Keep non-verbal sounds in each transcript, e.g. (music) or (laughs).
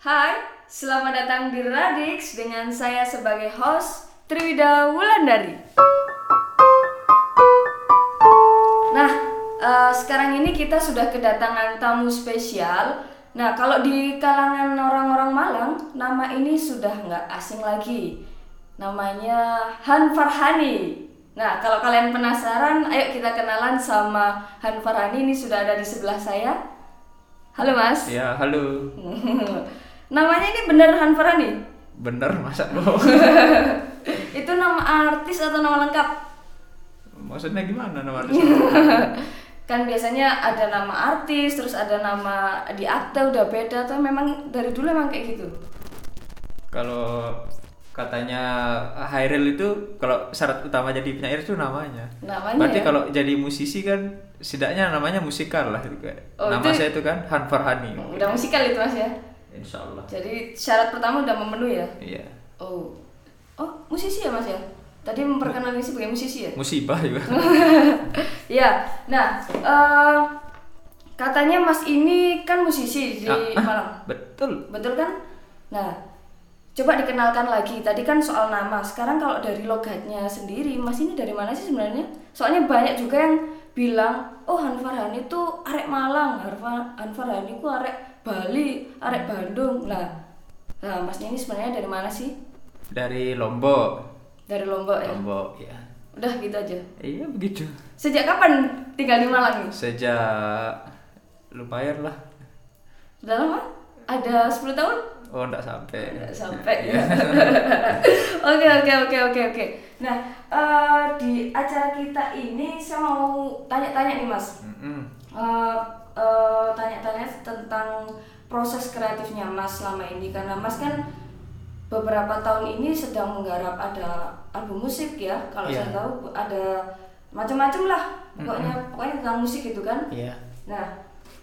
Hai, selamat datang di Radix dengan saya sebagai host Triwida Wulandari. Nah, eh, sekarang ini kita sudah kedatangan tamu spesial. Nah, kalau di kalangan orang-orang Malang, nama ini sudah nggak asing lagi. Namanya Han Farhani. Nah, kalau kalian penasaran, ayo kita kenalan sama Han Farhani. Ini sudah ada di sebelah saya. Halo Mas. Ya, halo. (laughs) Namanya ini bener Han Farhani? Bener masa bohong? (laughs) Itu nama artis atau nama lengkap? Maksudnya gimana nama artis? (laughs) kan biasanya ada nama artis, terus ada nama di akte udah beda atau memang dari dulu emang kayak gitu? Kalau katanya Hairil itu kalau syarat utama jadi penyair itu namanya. Namanya Berarti ya? kalau jadi musisi kan setidaknya namanya musikal lah gitu kayak. Oh, Nama itu- saya itu kan Han Farhani. Udah musikal itu Mas ya? Insya Allah. Jadi syarat pertama udah memenuhi ya? Iya. Oh, oh musisi ya Mas ya? Tadi memperkenalkan diri sebagai musisi ya? Musibah juga. Ya, (laughs) nah eh, katanya Mas ini kan musisi di Ah, ah, Malang. Betul. Betul kan? Nah, coba dikenalkan lagi. Tadi kan soal nama. Sekarang kalau dari logatnya sendiri, Mas ini dari mana sih sebenarnya? Soalnya banyak juga yang bilang, oh Han Farhani itu arek Malang, Harfa- Han Farhani itu arek Bali, arek Bandung. Nah, nah Masnya ini sebenarnya dari mana sih? Dari Lombok. Dari Lombok ya? Lombok ya. Udah gitu aja. Iya begitu. Sejak kapan tinggal di Malang nih? Sejak lumayan lah. Sudah lama? Ada 10 tahun? Oh enggak sampai. Nggak sampai ya. (laughs) Oke oke oke oke oke. Nah eh, di acara kita ini saya mau tanya-tanya nih mas. Mm-mm. Eh, eh, tanya-tanya tentang proses kreatifnya mas selama ini karena mas kan beberapa tahun ini sedang menggarap ada album musik ya. Kalau Iya. saya tahu ada macam-macam lah. Pokoknya pokoknya tentang musik itu kan. Iya. Nah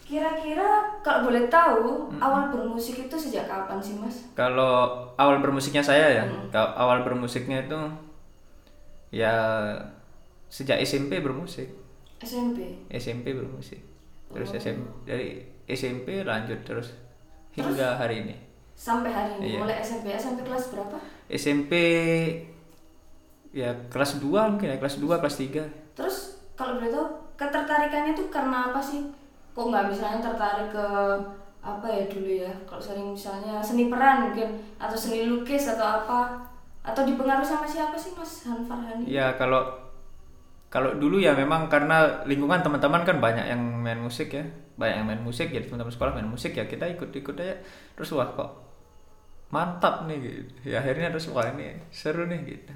kira-kira kalau boleh tahu awal bermusik itu sejak kapan sih mas? Kalau awal bermusiknya saya ya, Hmm. kalau awal bermusiknya itu ya sejak SMP bermusik, SMP. SMP bermusik, terus Oh. SMP dari SMP lanjut terus hingga hari ini. Sampai hari ini Iya. mulai SMP SMP kelas berapa? SMP ya kelas 2 mungkin ya, kelas 2, kelas 3. Terus kalau boleh tahu ketertarikannya tuh karena apa sih? Kok nggak misalnya tertarik ke apa ya dulu ya? Kalau sering misalnya seni peran mungkin atau seni lukis atau apa? Atau dipengaruhi sama siapa sih Mas Han Farhani? Ya kalau kalau dulu ya memang karena lingkungan teman-teman kan banyak yang main musik ya, banyak yang main musik jadi teman-teman sekolah main musik ya kita ikut-ikut aja terus wah kok mantap nih gitu. Ya akhirnya terus wah ini seru nih gitu.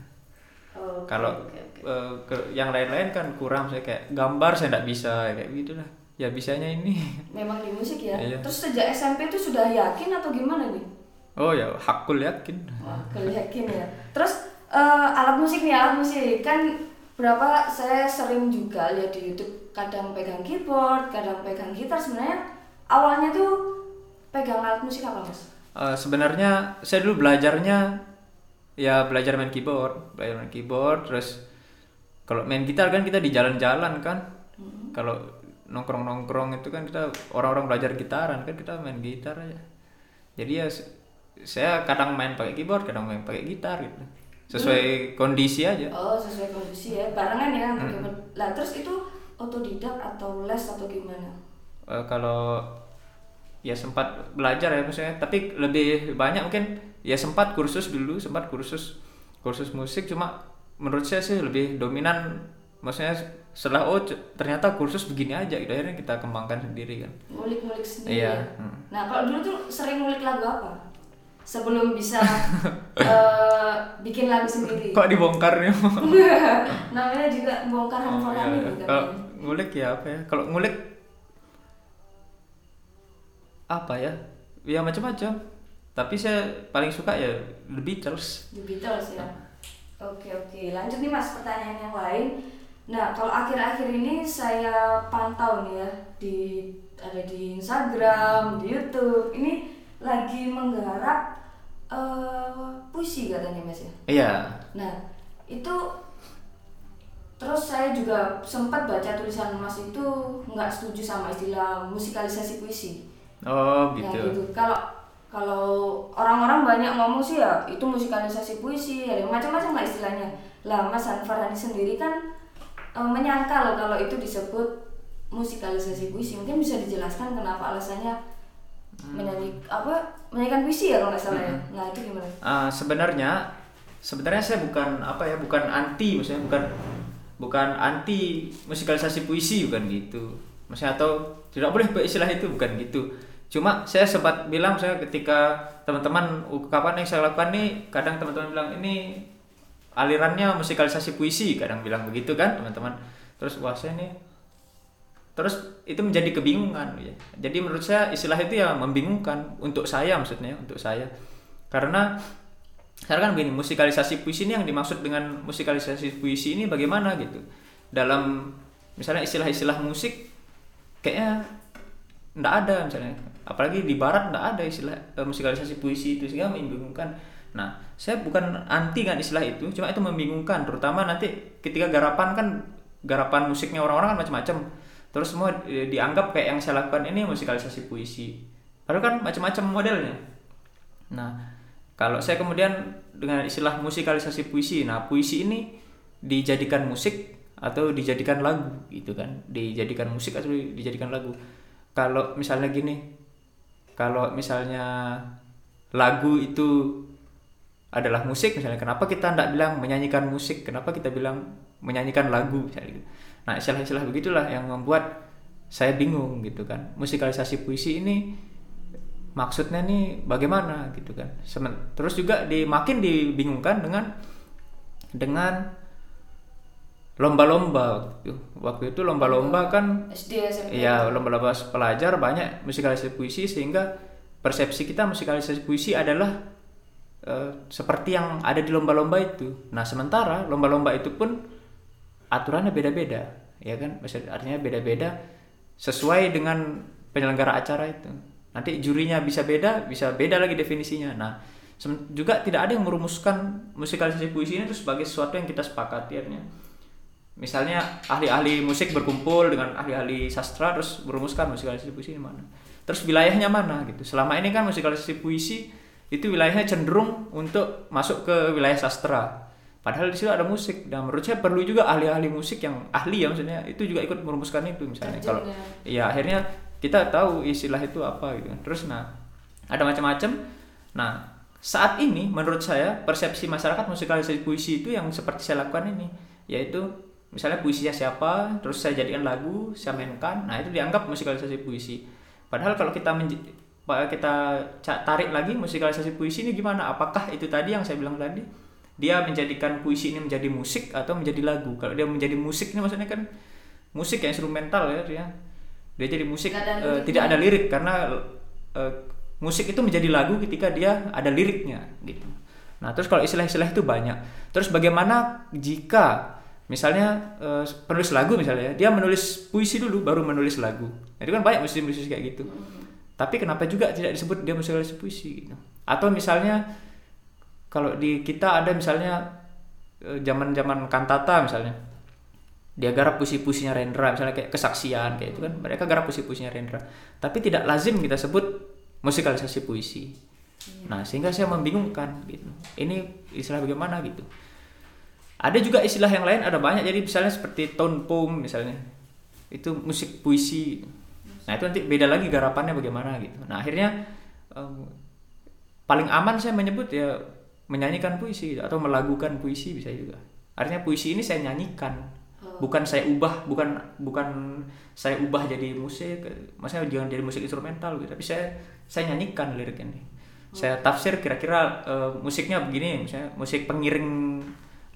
Oh, Kalau oke, oke. eh, ke- yang lain-lain kan kurang saya kayak gambar saya nggak bisa kayak gitu lah. Ya bisanya ini. memang di musik ya. Iya. Terus sejak SMP itu sudah yakin atau gimana nih? Oh ya hakul yakin. Wah, kalau yakin ya. Terus eh, alat musik nih, alat musik kan berapa saya sering juga lihat di YouTube kadang pegang keyboard, kadang pegang gitar sebenarnya awalnya tuh pegang alat musik apa mas? Eh, sebenarnya saya dulu belajarnya ya belajar main keyboard, belajar main keyboard terus kalau main gitar kan kita di jalan-jalan kan. Kalau nongkrong-nongkrong itu kan kita orang-orang belajar gitaran kan kita main gitar aja. Jadi ya saya kadang main pakai keyboard, kadang main pakai gitar gitu. Sesuai kondisi aja. Oh sesuai kondisi ya, barengan ya. keyboard. Lah terus itu otodidak atau les atau gimana? Eh, kalau ya sempat belajar ya maksudnya tapi lebih banyak mungkin ya sempat kursus dulu sempat kursus kursus musik cuma menurut saya sih lebih dominan maksudnya setelah oh ternyata kursus begini aja gitu akhirnya kita kembangkan sendiri kan Ngulik-ngulik sendiri Iya, ya. hmm. Nah kalau dulu tuh sering ngulik lagu apa? Sebelum bisa (laughs) eh, bikin lagu sendiri. kok dibongkar nih (laughs) Namanya juga bongkar Oh, handphone iya, iya. kalau ya? ngulik ya apa ya kalau ngulik apa ya ya macam-macam tapi saya paling suka ya The Beatles The Beatles ya. Oke oke, lanjut nih mas pertanyaan yang lain. Nah kalau akhir-akhir ini saya pantau nih ya di ada di Instagram, di YouTube, ini lagi menggarap eh, puisi katanya mas ya. iya Nah itu terus saya juga sempat baca tulisan mas itu nggak setuju sama istilah musikalisasi puisi. oh Nah gitu gitu. Kalau kalau orang-orang banyak ngomong sih ya itu musikalisasi puisi ada macam-macam lah istilahnya lah Mas Farhani sendiri kan e, menyangkal kalau itu disebut musikalisasi puisi mungkin bisa dijelaskan kenapa alasannya. Menyanyi apa menyanyikan puisi ya kalau nggak salah ya? Hmm. nah itu gimana? Ah, sebenarnya sebenarnya saya bukan apa ya bukan anti maksudnya bukan bukan anti musikalisasi puisi bukan gitu. Maksudnya atau tidak boleh istilah itu bukan gitu. Cuma saya sempat bilang saya ketika teman-teman ungkapan yang saya lakukan nih kadang teman-teman bilang ini alirannya musikalisasi puisi kadang bilang begitu kan teman-teman. Terus wah saya nih terus itu menjadi kebingungan ya. jadi menurut saya istilah itu ya membingungkan untuk saya maksudnya untuk saya. Karena sekarang kan begini musikalisasi puisi ini yang dimaksud dengan musikalisasi puisi ini bagaimana gitu. Dalam misalnya istilah-istilah musik kayaknya ndak ada misalnya. Apalagi di barat ndak ada istilah eh, musikalisasi puisi itu sehingga membingungkan. Nah saya bukan anti kan istilah itu cuma itu membingungkan terutama nanti ketika garapan kan garapan musiknya orang-orang kan macam-macam terus semua dianggap kayak yang saya lakukan ini musikalisasi puisi. Padahal kan macam-macam modelnya. Nah kalau saya kemudian dengan istilah musikalisasi puisi nah puisi ini dijadikan musik atau dijadikan lagu gitu kan. Dijadikan musik atau dijadikan lagu. Kalau misalnya gini kalau misalnya lagu itu adalah musik misalnya kenapa kita tidak bilang menyanyikan musik? Kenapa kita bilang menyanyikan lagu? Misalnya gitu nah istilah-istilah begitulah yang membuat saya bingung gitu kan musikalisasi puisi ini maksudnya nih bagaimana gitu kan Semen- terus juga di makin dibingungkan dengan dengan lomba-lomba waktu itu. waktu itu lomba-lomba kan SD SMP Iya, lomba-lomba pelajar banyak musikalisasi puisi sehingga persepsi kita musikalisasi puisi adalah eh, seperti yang ada di lomba-lomba itu. Nah, sementara lomba-lomba itu pun aturannya beda-beda, ya kan? Maksud- Artinya beda-beda sesuai dengan penyelenggara acara itu. Nanti jurinya bisa beda, bisa beda lagi definisinya. Nah, juga tidak ada yang merumuskan musikalisasi puisi ini itu sebagai sesuatu yang kita sepakati artinya misalnya ahli-ahli musik berkumpul dengan ahli-ahli sastra terus merumuskan musikalisasi puisi ini mana terus wilayahnya mana gitu selama ini kan musikalisasi puisi itu wilayahnya cenderung untuk masuk ke wilayah sastra padahal di situ ada musik. Dan menurut saya perlu juga ahli-ahli musik yang ahli ya maksudnya itu juga ikut merumuskan itu misalnya. Terjun kalau ya. ya akhirnya kita tahu istilah itu apa gitu. Terus nah ada macam-macam. Nah saat ini menurut saya persepsi masyarakat musikalisasi puisi itu yang seperti saya lakukan ini yaitu misalnya puisinya siapa terus saya jadikan lagu saya mainkan nah itu dianggap musikalisasi puisi. Padahal kalau kita kita tarik lagi musikalisasi puisi ini gimana? Apakah itu tadi yang saya bilang tadi dia menjadikan puisi ini menjadi musik atau menjadi lagu. Kalau dia menjadi musik ini maksudnya kan musik yang instrumental ya dia. Dia jadi musik Nggak ada liriknya. tidak ada lirik karena eh, musik itu menjadi lagu ketika dia ada liriknya gitu. Nah terus kalau istilah-istilah itu banyak. Terus bagaimana jika misalnya eh, penulis lagu misalnya ya, dia menulis puisi dulu baru menulis lagu. Nah, itu kan banyak musisi-musisi kayak gitu. Tapi kenapa juga tidak disebut dia musikalisasi puisi gitu? Atau misalnya kalau di kita ada misalnya eh, zaman-zaman kantata misalnya dia garap puisi-puisinya Rendra misalnya kayak kesaksian kayak itu kan mereka garap puisi-puisinya Rendra. Tapi tidak lazim kita sebut musikalisasi puisi. Nah sehingga saya membingungkan gitu. Ini istilah bagaimana gitu. Ada juga istilah yang lain ada banyak. Jadi misalnya seperti tone poem misalnya. Itu musik puisi nah itu nanti beda lagi garapannya bagaimana gitu. Nah akhirnya em, paling aman saya menyebut ya menyanyikan puisi atau melagukan puisi bisa juga. Artinya puisi ini saya nyanyikan. Oh. bukan saya ubah bukan bukan saya ubah jadi musik maksudnya jangan jadi musik instrumental gitu. Tapi saya saya nyanyikan lirik ini. Saya tafsir kira-kira eh, musiknya begini misalnya musik pengiring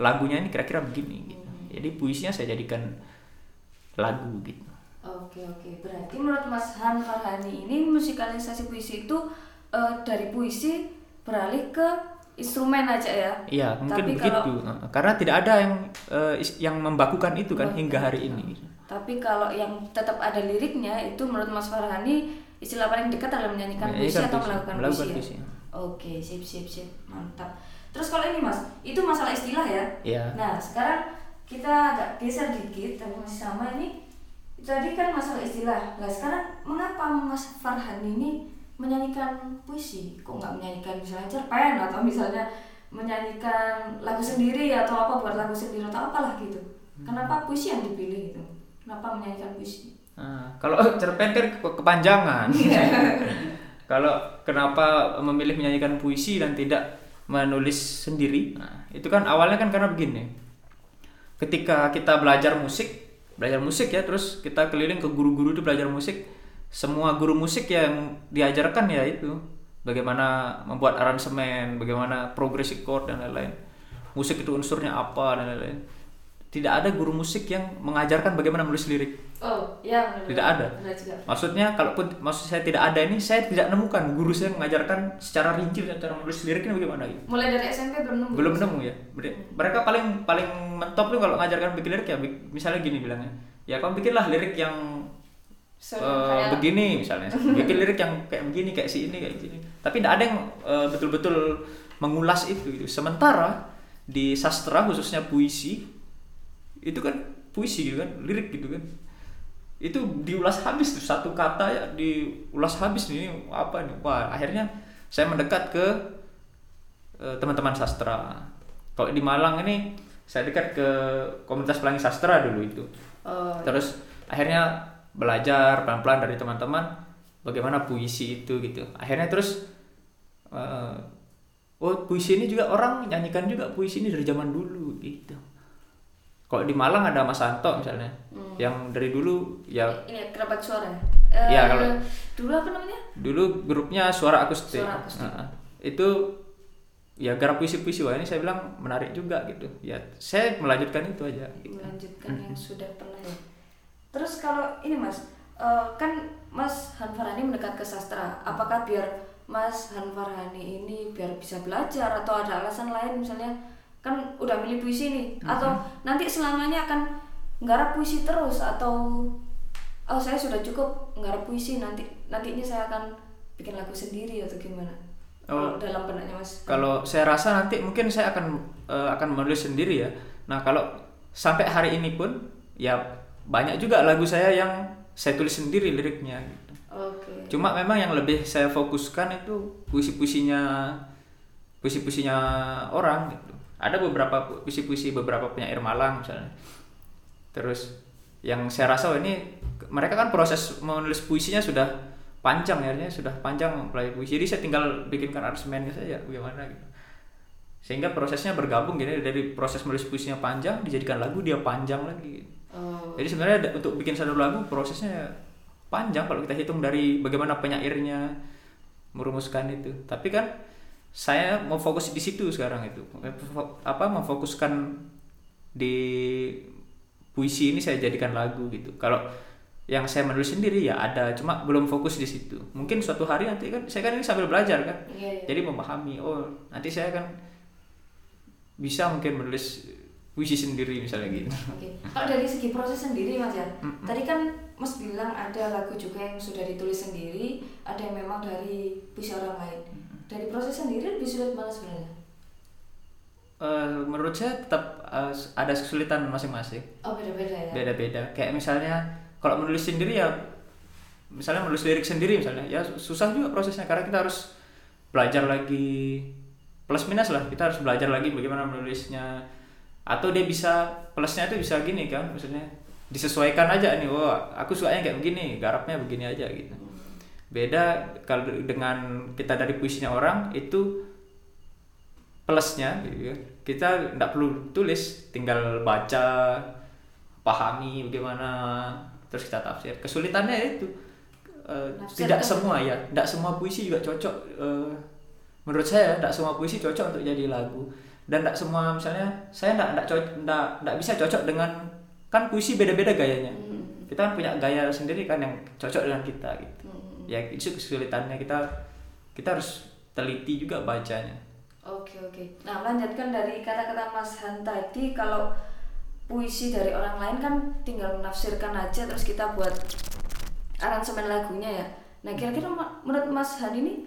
lagunya ini kira-kira begini gitu. Jadi puisinya saya jadikan lagu gitu. Oke oke. Berarti menurut Mas Han Farhani ini musikalisasi puisi itu eh, dari puisi beralih ke instrumen aja ya. Iya, mungkin Tapi begitu. kalau- Nah, Karena tidak ada yang is- yang membakukan itu kan hingga hari itu. ini. Tapi kalau yang tetap ada liriknya itu menurut Mas Farhani istilah paling dekat adalah menyanyikan puisi Menyanyikan atau puisi, melakukan, melakukan puisi. puisi. Ya? Oke sip sip sip mantap. Terus kalau ini Mas itu masalah istilah ya. Iya. Nah sekarang kita agak geser dikit tapi masih sama ini. Tadi kan masalah istilah. Nah sekarang mengapa Mas Farhan ini menyanyikan puisi kok nggak menyanyikan misalnya cerpen atau misalnya menyanyikan lagu sendiri atau apa buat lagu sendiri atau apalah gitu kenapa puisi yang dipilih gitu kenapa menyanyikan puisi Nah, kalau (laughs) cerpen kan ke- kepanjangan. (laughs) kalau kenapa memilih menyanyikan puisi dan tidak menulis sendiri? Nah, itu kan awalnya kan karena begini. Ketika kita belajar musik, belajar musik ya, terus kita keliling ke guru-guru itu belajar musik, semua guru musik yang diajarkan ya itu bagaimana membuat aransemen, bagaimana progressive chord dan lain-lain. Musik itu unsurnya apa dan lain-lain. Tidak ada guru musik yang mengajarkan bagaimana menulis lirik. oh ya benar Tidak ada. benar juga Maksudnya kalaupun maksud saya tidak ada ini, saya tidak nemukan guru saya mengajarkan secara rinci cara menulis liriknya bagaimana gitu. mulai dari SMP belum nemu Belum nemu ya. Mereka paling paling mentop tuh kalau mengajarkan bikin lirik ya misalnya gini bilangnya. Ya kamu bikinlah lirik yang So, kayak- begini misalnya. Bikin lirik yang kayak begini kayak si ini kayak gini. Tapi tidak ada yang eh, betul-betul mengulas itu gitu. Sementara di sastra khususnya puisi itu kan puisi gitu kan, lirik gitu kan itu diulas habis tuh satu kata ya diulas habis nih apa nih wah akhirnya saya mendekat ke eh, teman-teman sastra kalau di Malang ini saya dekat ke komunitas pelangi sastra dulu itu oh, terus akhirnya belajar pelan-pelan dari teman-teman bagaimana puisi itu gitu. Akhirnya terus eh, oh puisi ini juga orang nyanyikan juga puisi ini dari zaman dulu gitu. Kalau di Malang ada Mas Santo misalnya Hmm. yang dari dulu ya ini kerabat suara. Ya Iya, Eh, kalau- dulu apa namanya? dulu grupnya suara akustik, Suara akustik. Nah, itu ya garap puisi-puisi. Wah ini saya bilang menarik juga gitu. Ya saya melanjutkan itu aja. Gitu. melanjutkan yang sudah pernah ya terus kalau ini mas eh, kan mas Hanfarhani mendekat ke sastra. Apakah biar mas Hanfarhani ini biar bisa belajar atau ada alasan lain? Misalnya kan udah milih puisi nih. Atau nanti selamanya akan nggarap puisi terus atau oh saya sudah cukup nggarap puisi nanti nantinya saya akan bikin lagu sendiri atau gimana? Oh. Dalam benaknya mas. Kalau saya rasa nanti mungkin saya akan eh, akan menulis sendiri ya. Nah kalau sampai hari ini pun ya banyak juga lagu saya yang saya tulis sendiri liriknya gitu. Oke. Cuma memang yang lebih saya fokuskan itu puisi-puisinya puisi-puisinya orang gitu. Ada beberapa pu- puisi-puisi beberapa penyair Malang misalnya. Terus yang saya rasa oh, ini mereka kan proses menulis puisinya sudah panjang ya artinya sudah panjang mempelajari puisi. Jadi saya tinggal bikinkan aransemennya saja bagaimana gitu. Sehingga prosesnya bergabung gitu dari proses menulis puisinya panjang dijadikan lagu dia panjang lagi gitu. Oh, Jadi sebenarnya untuk bikin satu lagu prosesnya panjang kalau kita hitung dari bagaimana penyairnya merumuskan itu. Tapi kan saya mau fokus di situ sekarang itu. Apa memfokuskan di puisi ini saya jadikan lagu gitu. Kalau yang saya menulis sendiri ya ada, cuma belum fokus di situ. Mungkin suatu hari nanti kan saya kan ini sambil belajar kan. iya, iya. Jadi memahami oh nanti saya kan bisa mungkin menulis puisi sendiri misalnya gitu. Oke, kalau dari segi proses sendiri mas ya, Mm-mm. tadi kan mas bilang ada lagu juga yang sudah ditulis sendiri, ada yang memang dari puisi orang lain. Dari proses sendiri lebih sulit mana sebenarnya? Eh, menurut saya tetap eh, ada kesulitan masing-masing Oh beda-beda ya. beda-beda kayak misalnya kalau menulis sendiri ya misalnya menulis lirik sendiri misalnya ya susah juga prosesnya karena kita harus belajar lagi plus minus lah kita harus belajar lagi bagaimana menulisnya atau dia bisa plusnya itu bisa gini kan maksudnya disesuaikan aja nih wah aku sukanya kayak begini garapnya begini aja gitu beda kalau dengan kita dari puisinya orang itu plusnya gitu ya. kita nggak perlu tulis tinggal baca pahami bagaimana terus kita tafsir kesulitannya itu Nafsir tidak kan? semua ya tidak semua puisi juga cocok eh, menurut saya tidak semua puisi cocok untuk jadi lagu dan tidak semua misalnya saya tidak tidak tidak tidak bisa cocok dengan kan puisi beda-beda gayanya Hmm. kita kan punya gaya sendiri kan yang cocok dengan kita gitu Hmm. ya itu kesulitannya kita kita harus teliti juga bacanya Oke oke. Nah lanjutkan dari kata-kata Mas Han tadi kalau puisi dari orang lain kan tinggal menafsirkan aja terus kita buat aransemen lagunya ya. Nah kira-kira menurut Mas Han ini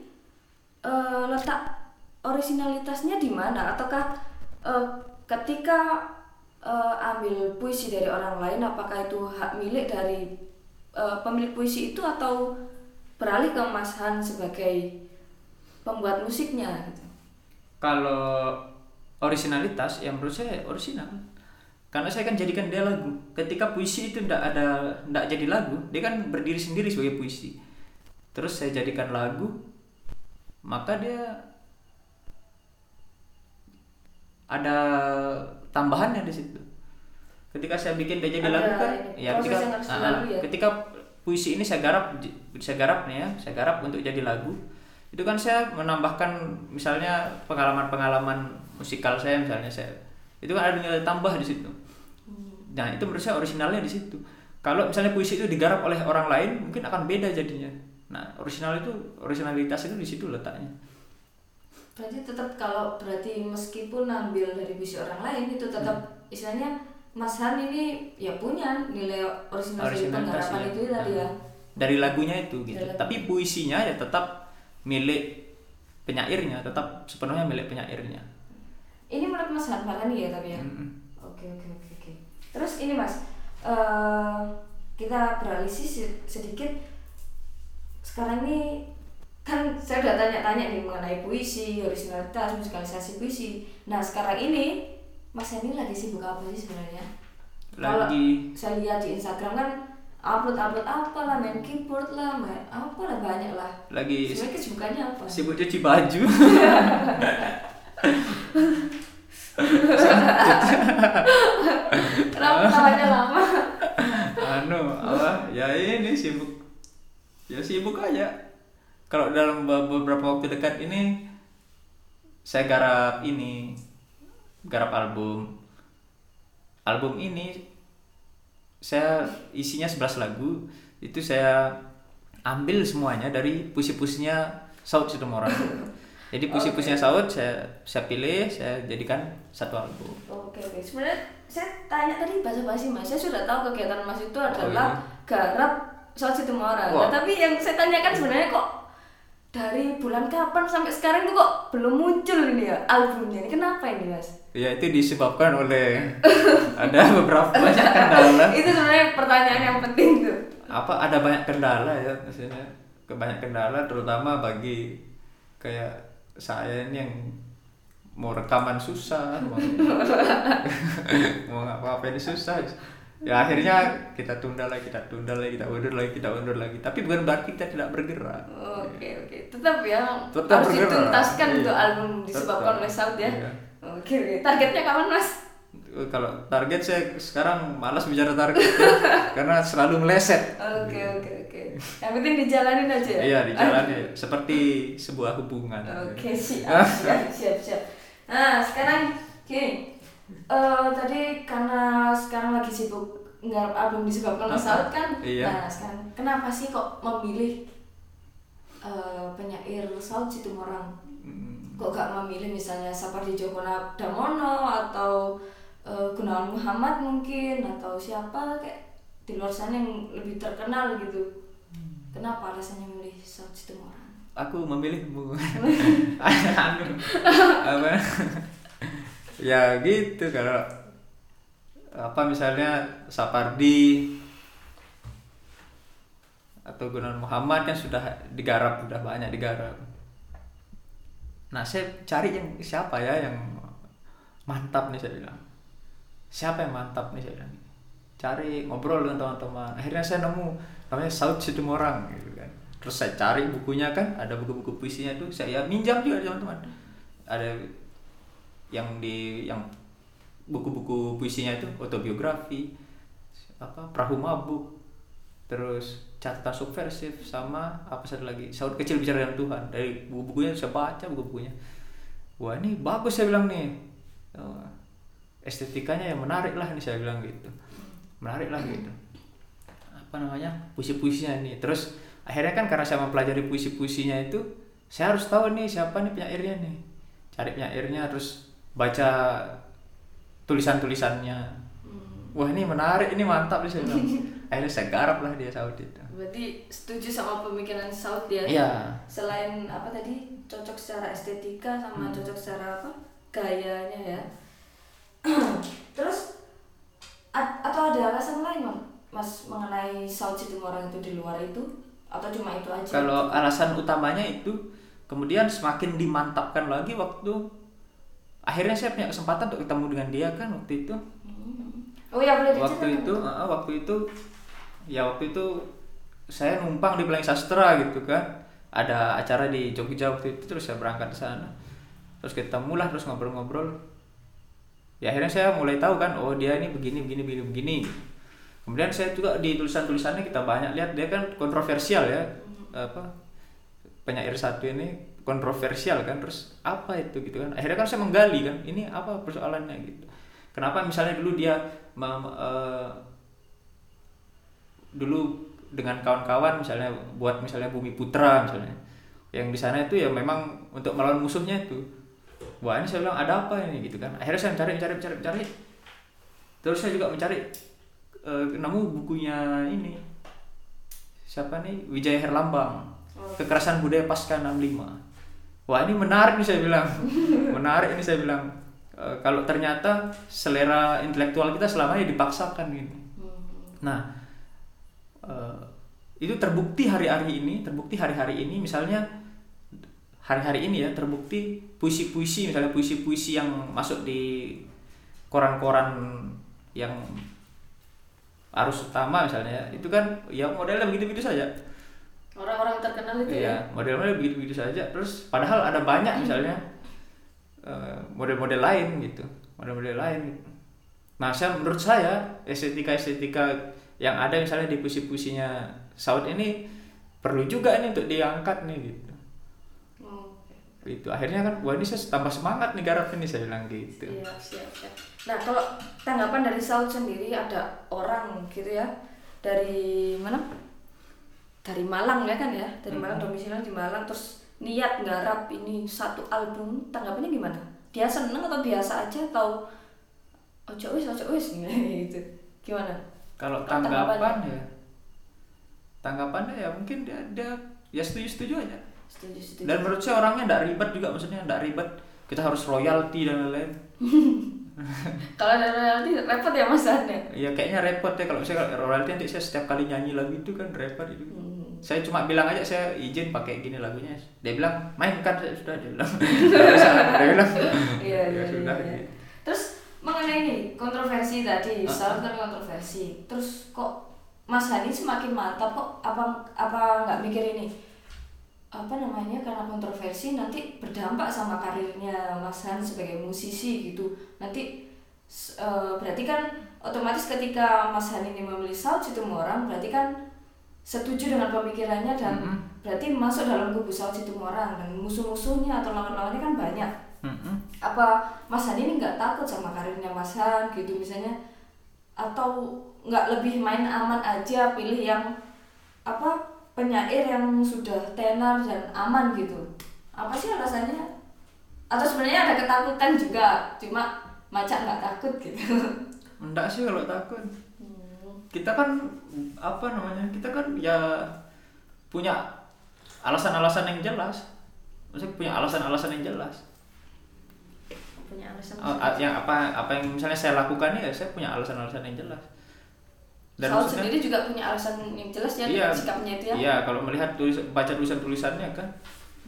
eh, letak originalitasnya di mana? Ataukah eh, ketika eh, ambil puisi dari orang lain apakah itu hak milik dari eh, pemilik puisi itu atau beralih ke Mas Han sebagai pembuat musiknya gitu? Kalau originalitas yang menurut saya original. Karena saya kan jadikan dia lagu. Ketika puisi itu tidak ada tidak jadi lagu, dia kan berdiri sendiri sebagai puisi. Terus saya jadikan lagu, maka dia ada tambahannya di situ. Ketika saya bikin dia jadi lagu kan, ya ketika dilalui ya? ketika puisi ini saya garap saya garap nih ya, saya garap untuk jadi lagu. Itu kan saya menambahkan misalnya pengalaman-pengalaman musikal saya misalnya saya itu kan ada nilai tambah di situ. Nah itu menurut saya originalnya di situ. Kalau misalnya puisi itu digarap oleh orang lain mungkin akan beda jadinya. Nah original itu originalitas itu di situ letaknya. Berarti tetap kalau berarti meskipun ambil dari puisi orang lain itu tetap Hmm. istilahnya Mas Han ini ya punya nilai original penggarapan ya. itu tadi ya. Nah, Dari lagunya itu gitu. Dari. Tapi puisinya ya tetap milik penyairnya, tetap sepenuhnya milik penyairnya. Ini menurut Mas Han Farhani ya tapi ya. Mm-mm. Oke oke oke oke. Terus ini Mas, eh kita beralih sedikit. Sekarang ini kan saya udah tanya-tanya nih mengenai puisi, originalitas, musikalisasi puisi. Nah sekarang ini Mas Hani lagi sibuk apa sih sebenarnya? Kalau Lagi saya lihat di Instagram kan upload upload apa lah, main keyboard lah, main apa lah banyak lah. lagi Sebenarnya kesibukannya apa? sibuk cuci baju. (laughs) Kenapa tawanya lama? anu apa ya ini sibuk ya sibuk aja kalau dalam be- beberapa waktu dekat ini saya garap ini garap album album ini saya isinya 11 lagu itu saya ambil semuanya dari puisi-puisinya Saud Situmorang jadi puisi-puisinya Saud saya saya pilih saya jadikan satu album Oke oke. Sebenarnya saya tanya tadi bahasa basi mas. Saya sudah tahu kegiatan mas itu adalah iya. garap soal Situmorang. Nah, tapi yang saya tanyakan sebenarnya kok dari bulan kapan sampai sekarang itu kok belum muncul ini ya albumnya ini kenapa ini mas? ya itu disebabkan oleh (laughs) ada beberapa banyak (laughs) kendala itu sebenarnya pertanyaan yang penting tuh. apa ada banyak kendala ya maksudnya kebanyak kendala terutama bagi kayak saya ini yang mau rekaman susah mau, (laughs) mau apa apa ini susah ya akhirnya kita tunda lagi kita tunda lagi kita undur lagi kita undur lagi tapi bukan berarti kita tidak bergerak Oke oke. Tetap ya Tetap harus bergerak. dituntaskan Iya. untuk album disebabkan oleh Saud ya. Iya. Oke oke. Targetnya kapan mas? kalau target saya sekarang malas bicara target ya, (laughs) karena selalu meleset Oke oke oke. Yang penting dijalanin aja ya. iya di jalannya (laughs) seperti sebuah hubungan Oke siap siap siap siap. Nah sekarang gini, eh tadi karena sekarang lagi sibuk ngarep album disebabkan oleh Saud kan. Iya. Nah sekarang kenapa sih kok memilih eh penyair Saud Situmorang? Hmm. Kok gak memilih misalnya Sapardi Djoko Damono atau eh, Gunawan Muhammad mungkin atau siapa kayak di luar sana yang lebih terkenal gitu. Kenapa alasannya memilih Saud Situmorang? aku memilihmu (laughs) (laughs) anu apa ya gitu. Kalau apa misalnya Sapardi atau Gunawan Muhammad kan sudah digarap sudah banyak digarap. Nah saya cari yang siapa ya yang mantap nih saya bilang. Siapa yang mantap nih saya bilang? Cari ngobrol dengan teman-teman. Akhirnya saya nemu namanya Saud Situmorang gitu kan. Terus saya cari bukunya kan ada buku-buku puisinya itu saya minjam juga teman-teman. Ada yang di yang buku-buku puisinya itu autobiografi apa perahu mabuk terus catatan subversif sama apa satu lagi saud kecil bicara dengan Tuhan. Dari buku-bukunya saya baca buku-bukunya. Wah ini bagus saya bilang nih. Oh, estetikanya yang menarik lah nih saya bilang gitu. Menarik lah gitu. Apa namanya? Puisi-puisinya nih terus akhirnya kan karena saya mempelajari puisi-puisinya itu saya harus tahu nih siapa nih penyairnya nih. Cari penyairnya terus baca tulisan-tulisannya wah ini menarik ini mantap nih saya bilang (laughs) akhirnya saya garap lah dia Saudi Berarti setuju sama pemikiran Saud ya? Iya. Selain apa tadi cocok secara estetika sama Hmm. cocok secara apa gayanya ya. (clears throat) Terus a- atau ada alasan lain mas mengenai Saud Situmorang itu di luar itu? atau cuma itu aja Kalau alasan utamanya itu kemudian semakin dimantapkan lagi waktu akhirnya saya punya kesempatan untuk ketemu dengan dia kan waktu itu. oh ya boleh Waktu itu, ah, waktu itu ya waktu itu saya numpang di Pelangi Sastra gitu kan. Ada acara di Jogja waktu itu terus saya berangkat ke sana. Terus ketemu lah terus ngobrol-ngobrol. Ya akhirnya saya mulai tahu kan, oh dia ini begini begini begini begini. Kemudian saya juga di tulisan-tulisannya kita banyak lihat dia kan kontroversial ya. Apa penyair satu ini kontroversial kan terus apa itu gitu kan? Akhirnya kan saya menggali kan ini apa persoalannya gitu. Kenapa misalnya dulu dia eh, dulu dengan kawan-kawan misalnya buat misalnya Bumi Putra misalnya yang di sana itu ya memang untuk melawan musuhnya itu wah ini saya bilang ada apa ini? gitu kan. Akhirnya saya mencari mencari mencari mencari. Terus saya juga mencari eh, nemu bukunya ini. Siapa nih? Wijaya Herlambang. Kekerasan budaya pasca 65 wah ini menarik nih saya bilang. (laughs) Menarik ini saya bilang. Eh, kalau ternyata selera intelektual kita selama ini dipaksakan gitu. Nah eh, itu terbukti hari-hari ini terbukti hari-hari ini misalnya hari-hari ini ya terbukti puisi-puisi misalnya puisi-puisi yang masuk di koran-koran yang arus utama misalnya itu kan ya modelnya begitu-begitu saja orang-orang terkenal itu ya Iya, model-model begitu-begitu saja. Terus padahal ada banyak misalnya eh, model-model lain gitu, model-model lain. Gitu. Nah, saya menurut saya estetika-estetika yang ada misalnya di puisi-puisinya Saud ini perlu juga ini untuk diangkat nih gitu. Oh, Itu akhirnya kan wah ini saya tambah semangat nih garap ini saya bilang gitu. Iya, siap, siap. Nah, kalau tanggapan dari Saud sendiri ada orang gitu ya dari mana? Dari Malang ya kan ya, dari Malang domisilinya di Malang terus niat nggarap ini satu album, tanggapannya gimana? Dia seneng atau biasa aja atau ojo wis ojo wis (laughs) gitu. Gimana? Kalau tanggapan tanggapannya? ya, tanggapannya ya mungkin dia, dia ya setuju-setuju aja. Setuju, setuju. Dan menurut saya orangnya tidak ribet juga maksudnya tidak ribet. Kita harus royalti dan lain-lain. (laughs) Kalau ada royalti repot ya Mas Ane? Ya kayaknya repot ya kalau saya kalau royalti nanti saya setiap kali nyanyi lagu itu kan repot itu. Hmm. Saya cuma bilang aja saya izin pakai gini lagunya. Dia bilang mainkan saya sudah dia bilang. Dia bilang. Iya, ya iya, sudah. iya, iya. Terus mengenai ini kontroversi tadi. Saud kan kontroversi. Terus kok Mas Hani semakin mantap kok apa apa nggak mikir ini apa namanya karena kontroversi nanti berdampak sama karirnya Mas Han sebagai musisi gitu nanti eh, berarti kan otomatis ketika Mas Han ini memilih Saud Situmorang berarti kan setuju dengan pemikirannya dan Mm-mm. berarti masuk dalam kubu Saud Situmorang dan musuh-musuhnya atau lawan-lawannya kan banyak Mm-mm. apa Mas Han ini nggak takut sama karirnya Mas Han gitu misalnya atau nggak lebih main aman aja pilih yang apa penyair yang sudah tenar dan aman gitu apa sih alasannya atau sebenarnya ada ketakutan juga cuma macam nggak takut gitu Enggak sih kalau takut. Kita kan apa namanya? Kita kan ya punya alasan-alasan yang jelas. Maksudnya punya alasan-alasan yang jelas. punya alasan Uh, yang apa apa yang misalnya saya lakukan ya saya punya alasan-alasan yang jelas dan maksudnya sendiri juga punya alasan yang jelas ya Iya. sikapnya itu ya iya kalau melihat tulis baca tulisan tulisannya kan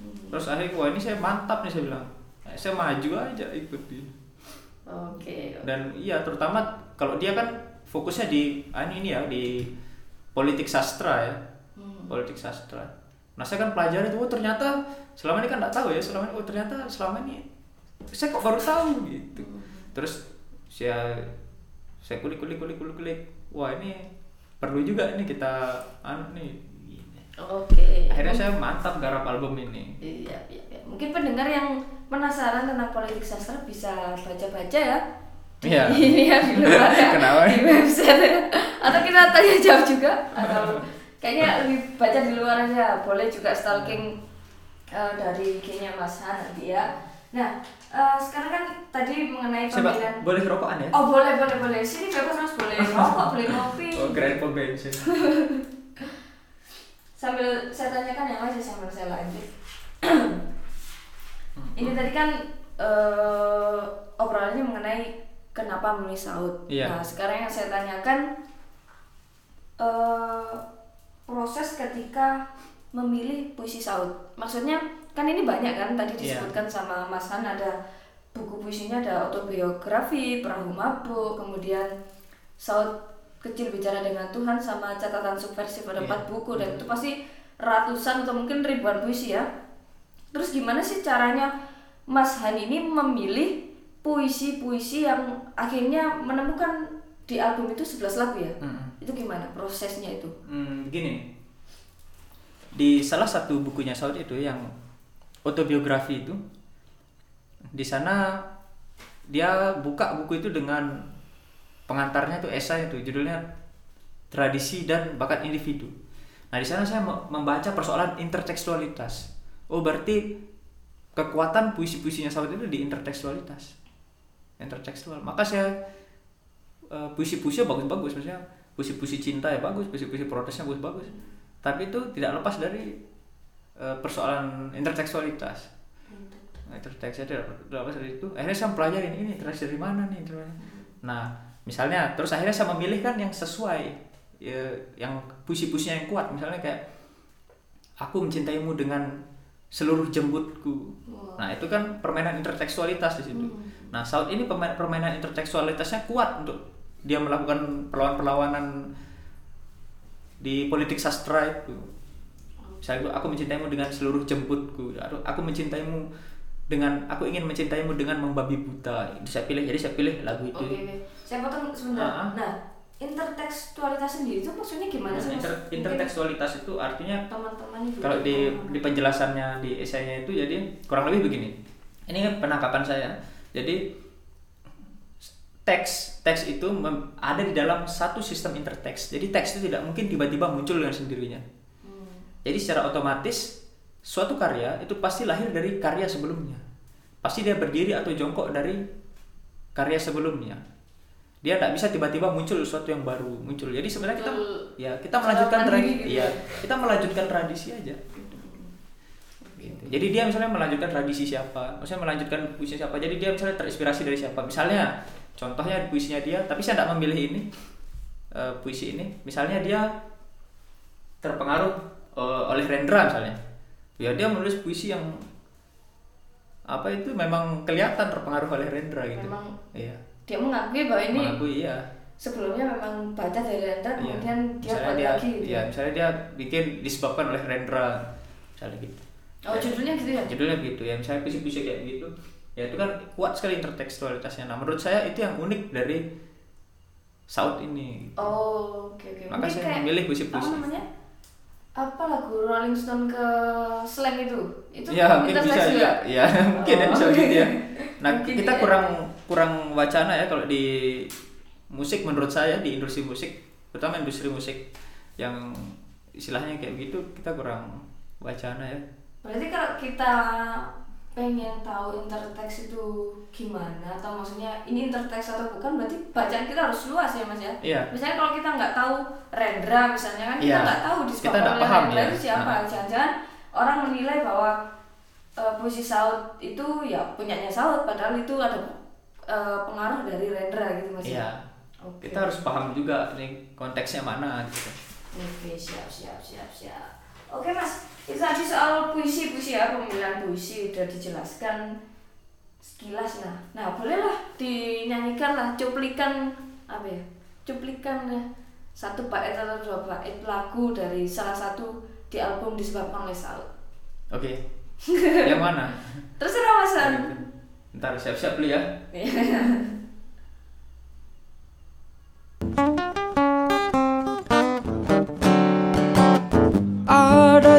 Hmm. terus akhirnya wah ini saya mantap nih saya bilang Eh, saya maju aja ikut dia oke dan iya terutama kalau dia kan fokusnya di ah, ini ya di politik sastra ya. Hmm. politik sastra. Nah saya kan pelajari tuh oh ternyata selama ini kan nggak tahu ya selama ini oh ternyata selama ini saya kok baru tahu gitu. Terus saya saya kulik kulik kulik kulik kulik. Wah ini perlu juga ini kita anu nih oke. Akhirnya saya mantap garap album ini. Iya, iya, iya. Mungkin pendengar yang penasaran tentang politik sastra bisa baca-baca ya. Iya. ini ya di luar ya. Kenapa? Di website ya. Atau kita tanya jawab juga atau kayaknya lebih baca di luar aja. Boleh juga stalking eh, dari IG-nya Mas Han nanti ya. Nah, eh, sekarang kan tadi mengenai Coba, pemilihan boleh kerokokan ya Oh boleh boleh boleh sini bebas mas boleh rokok boleh ngopi oh pom bensin (laughs) sambil saya tanyakan yang masih sambil saya lanjut (clears throat) ini tadi kan eh, obrolannya mengenai kenapa memilih Saud Iya. nah sekarang yang saya tanyakan eh, proses ketika memilih puisi Saud? Maksudnya kan ini banyak kan tadi Iya. disebutkan sama Mas Han ada buku puisinya ada autobiografi, perahu mabuk, kemudian Saud kecil bicara dengan Tuhan sama catatan subversif ada Iya. empat buku dan itu pasti ratusan atau mungkin ribuan puisi ya. Terus gimana sih caranya Mas Han ini memilih puisi-puisi yang akhirnya menemukan di album itu 11 lagu ya? Mm-mm. Itu gimana prosesnya itu? Hmm, begini. Di salah satu bukunya Saud itu yang autobiografi itu, di sana dia buka buku itu dengan pengantarnya itu esai itu judulnya tradisi dan bakat individu. Nah di sana saya me- membaca persoalan intertekstualitas. Oh berarti kekuatan puisi-puisinya Saud itu di intertekstualitas, intertekstual. Maka saya eh, puisi-puisi bagus-bagus maksudnya puisi-puisi cinta ya bagus, puisi-puisi protesnya bagus-bagus. Tapi itu tidak lepas dari eh, persoalan intertekstualitas. Nah, interteks tidak tidak lepas dari itu. Akhirnya saya mempelajari ini, ini dari mana nih? mana. Nah, misalnya terus akhirnya saya memilih kan yang sesuai ya, yang puisi-puisinya yang kuat misalnya kayak aku mencintaimu dengan seluruh jembutku. Wah. Nah, itu kan permainan intertekstualitas di situ. Hmm. Nah, Saud ini pemain- permainan intertekstualitasnya kuat untuk dia melakukan perlawanan-perlawanan di politik sastra itu. Misalnya aku mencintaimu dengan seluruh jemputku. Aku, mencintaimu dengan aku ingin mencintaimu dengan membabi buta. Saya pilih. Jadi saya pilih lagu itu. Oke, oke. Saya potong sebentar. Ah, ah. Nah, intertekstualitas sendiri itu maksudnya gimana Nah, sih? Mas? inter- intertekstualitas itu artinya teman-teman itu kalau di di penjelasannya di esainya itu jadi kurang lebih begini ini penangkapan saya jadi teks teks itu mem- ada di dalam satu sistem interteks. Jadi teks itu tidak mungkin tiba-tiba muncul dengan sendirinya. Hmm. jadi secara otomatis suatu karya itu pasti lahir dari karya sebelumnya. Pasti dia berdiri atau jongkok dari karya sebelumnya. Dia tidak bisa tiba-tiba muncul sesuatu yang baru muncul. Jadi sebenarnya kita ya kita melanjutkan tradisi gitu. ya ya. kita melanjutkan tradisi aja Gitu. jadi dia misalnya melanjutkan tradisi siapa maksudnya melanjutkan puisi siapa jadi dia misalnya terinspirasi dari siapa. Misalnya contohnya puisinya dia tapi saya tidak memilih ini eh, puisi ini. Misalnya dia terpengaruh eh, oleh Rendra misalnya. Ya dia menulis puisi yang apa itu memang kelihatan terpengaruh oleh Rendra gitu. Memang iya. dia mengakui bahwa ini mengakui iya. sebelumnya memang baca dari Rendra Iya. kemudian dia misalnya buat dia, lagi gitu. iya, misalnya dia bikin disebabkan oleh Rendra misalnya gitu Oh judulnya gitu ya? judulnya gitu ya misalnya puisi-puisi kayak gitu ya itu kan kuat sekali intertekstualitasnya nah menurut saya itu yang unik dari Saud ini Oh oke oke. Maka Mungkin saya kayak memilih puisi-puisi. Apa namanya? Apa lagu Rolling Stone ke slang itu? Itu ya mungkin bisa juga ya (laughs) mungkin ya Oh, bisa oke. gitu ya nah Mungkin kita ya. kurang kurang wacana ya kalau di musik menurut saya di industri musik terutama industri musik yang istilahnya kayak gitu kita kurang wacana ya Berarti kalau kita pengen tahu interteks itu gimana atau maksudnya ini interteks atau bukan berarti bacaan kita harus luas ya mas ya Iya. misalnya kalau kita nggak tahu Rendra misalnya kan kita Iya. nggak tahu Kita disebabkan nggak paham, Rendra ya. itu siapa Nah. jangan-jangan orang menilai bahwa eh, puisi Saud itu ya punyanya Saud padahal itu ada eh, pengaruh dari Rendra gitu mas ya? Iya. Oke. kita harus paham juga nih konteksnya mana gitu Oke, siap, siap, siap, siap. Oke mas, itu tadi soal puisi, puisi ya, pemilihan puisi udah dijelaskan sekilas lah. Nah, bolehlah dinyanyikan lah, cuplikan apa ya? Cuplikan ya, satu bait atau dua bait lagu dari salah satu di album disebabkan oleh Saud. oke (laughs) yang mana Terserah mas ntar siap-siap dulu ya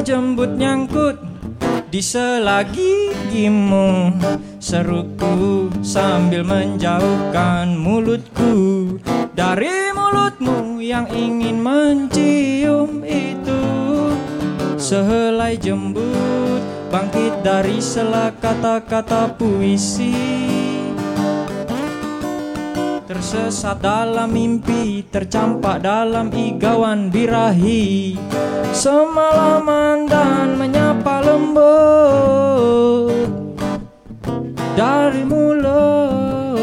jembut nyangkut di selagi gigimu Seruku sambil menjauhkan mulutku Dari mulutmu yang ingin mencium itu. Sehelai jembut bangkit dari sela kata-kata puisi Tersesat dalam mimpi Tercampak dalam igawan birahi Semalaman dan menyapa lembut Dari mulut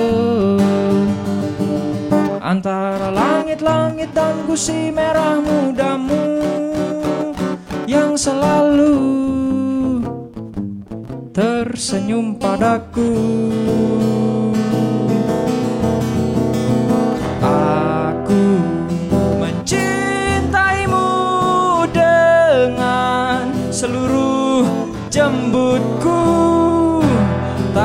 Antara langit-langit dan gusi merah mudamu yang selalu tersenyum padaku.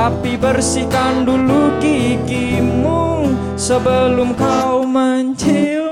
Tapi bersihkan dulu gigimu sebelum kau menciumku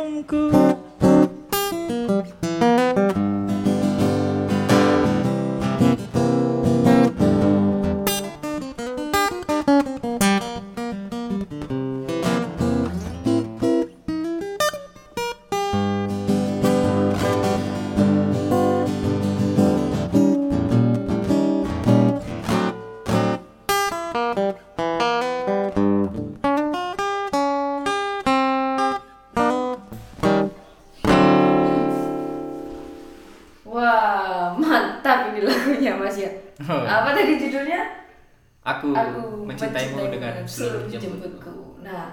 mencintaimu mencintaimu dengan seluruh jemputku. jemputku. Nah,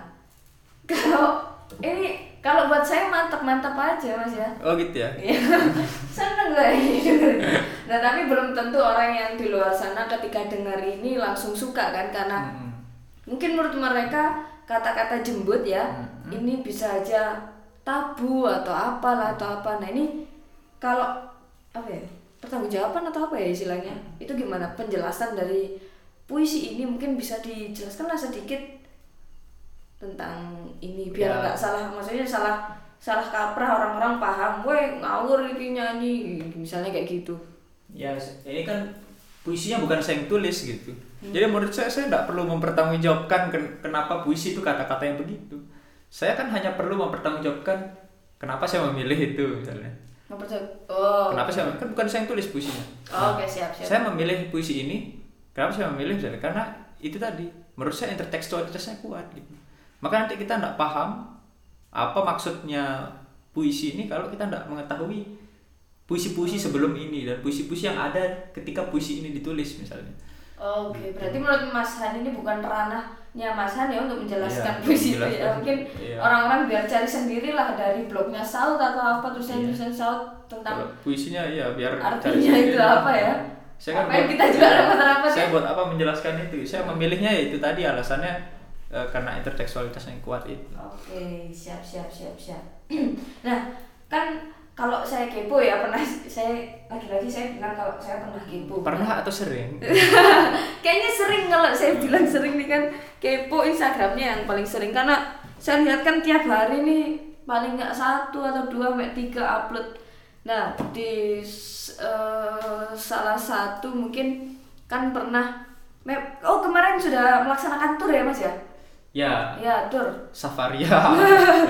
(laughs) kalau ini kalau buat saya mantap-mantap aja Mas ya. Oh gitu ya. Iya, (laughs) seneng gue ini dengerin. Nah tapi belum tentu orang yang di luar sana ketika dengar ini langsung suka kan karena Mm-mm. mungkin menurut mereka kata-kata jembut ya Mm-mm. ini bisa aja tabu atau apalah atau apa. Nah ini kalau apa ya pertanggungjawaban atau apa ya istilahnya itu gimana penjelasan dari puisi ini mungkin bisa dijelaskan lah sedikit tentang ini biar Ya. nggak salah maksudnya salah salah kaprah orang-orang paham, weh ngawur ini nyanyi misalnya kayak gitu. Ya, ini kan puisinya bukan saya yang tulis gitu. Jadi menurut saya saya tidak perlu mempertanggungjawabkan ken- kenapa puisi itu kata-kata yang begitu. Saya kan hanya perlu mempertanggungjawabkan kenapa saya memilih itu misalnya. Oh. Kenapa saya kan bukan saya yang tulis puisinya. Oh, Oke siap siap. Saya memilih puisi ini kenapa saya memilih misalnya karena itu tadi menurut saya intertekstualitasnya kuat gitu. Maka nanti kita tidak paham apa maksudnya puisi ini kalau kita tidak mengetahui puisi-puisi sebelum ini dan puisi-puisi yang ada ketika puisi ini ditulis misalnya. Oke, berarti menurut Mas Han ini bukan ranahnya Mas Han ya untuk menjelaskan Iya, puisi itu ya. Mungkin Iya. orang-orang biar cari sendiri lah dari blognya Saud atau apa tulisan-tulisan Saud Kalau tentang puisinya ya biar cari artinya sendiri. itu apa ya? Saya kan apa buat- kita juga rapat-rapat Saya ya? buat apa menjelaskan itu? Saya memilihnya ya itu tadi alasannya eh, karena intertekstualitas yang kuat itu. Oke, siap siap siap siap. (clears throat) nah, kan kalau saya kepo ya pernah saya lagi-lagi saya bilang kalau saya pernah kepo. Pernah atau sering? (laughs) Kayaknya sering kalau saya bilang sering nih kan kepo Instagramnya yang paling sering karena saya lihat kan tiap hari nih paling nggak satu atau dua sampai tiga upload. Nah di eh, salah satu mungkin kan pernah oh kemarin sudah melaksanakan tour ya mas ya? Ya, Ya tour. Safaria. (laughs)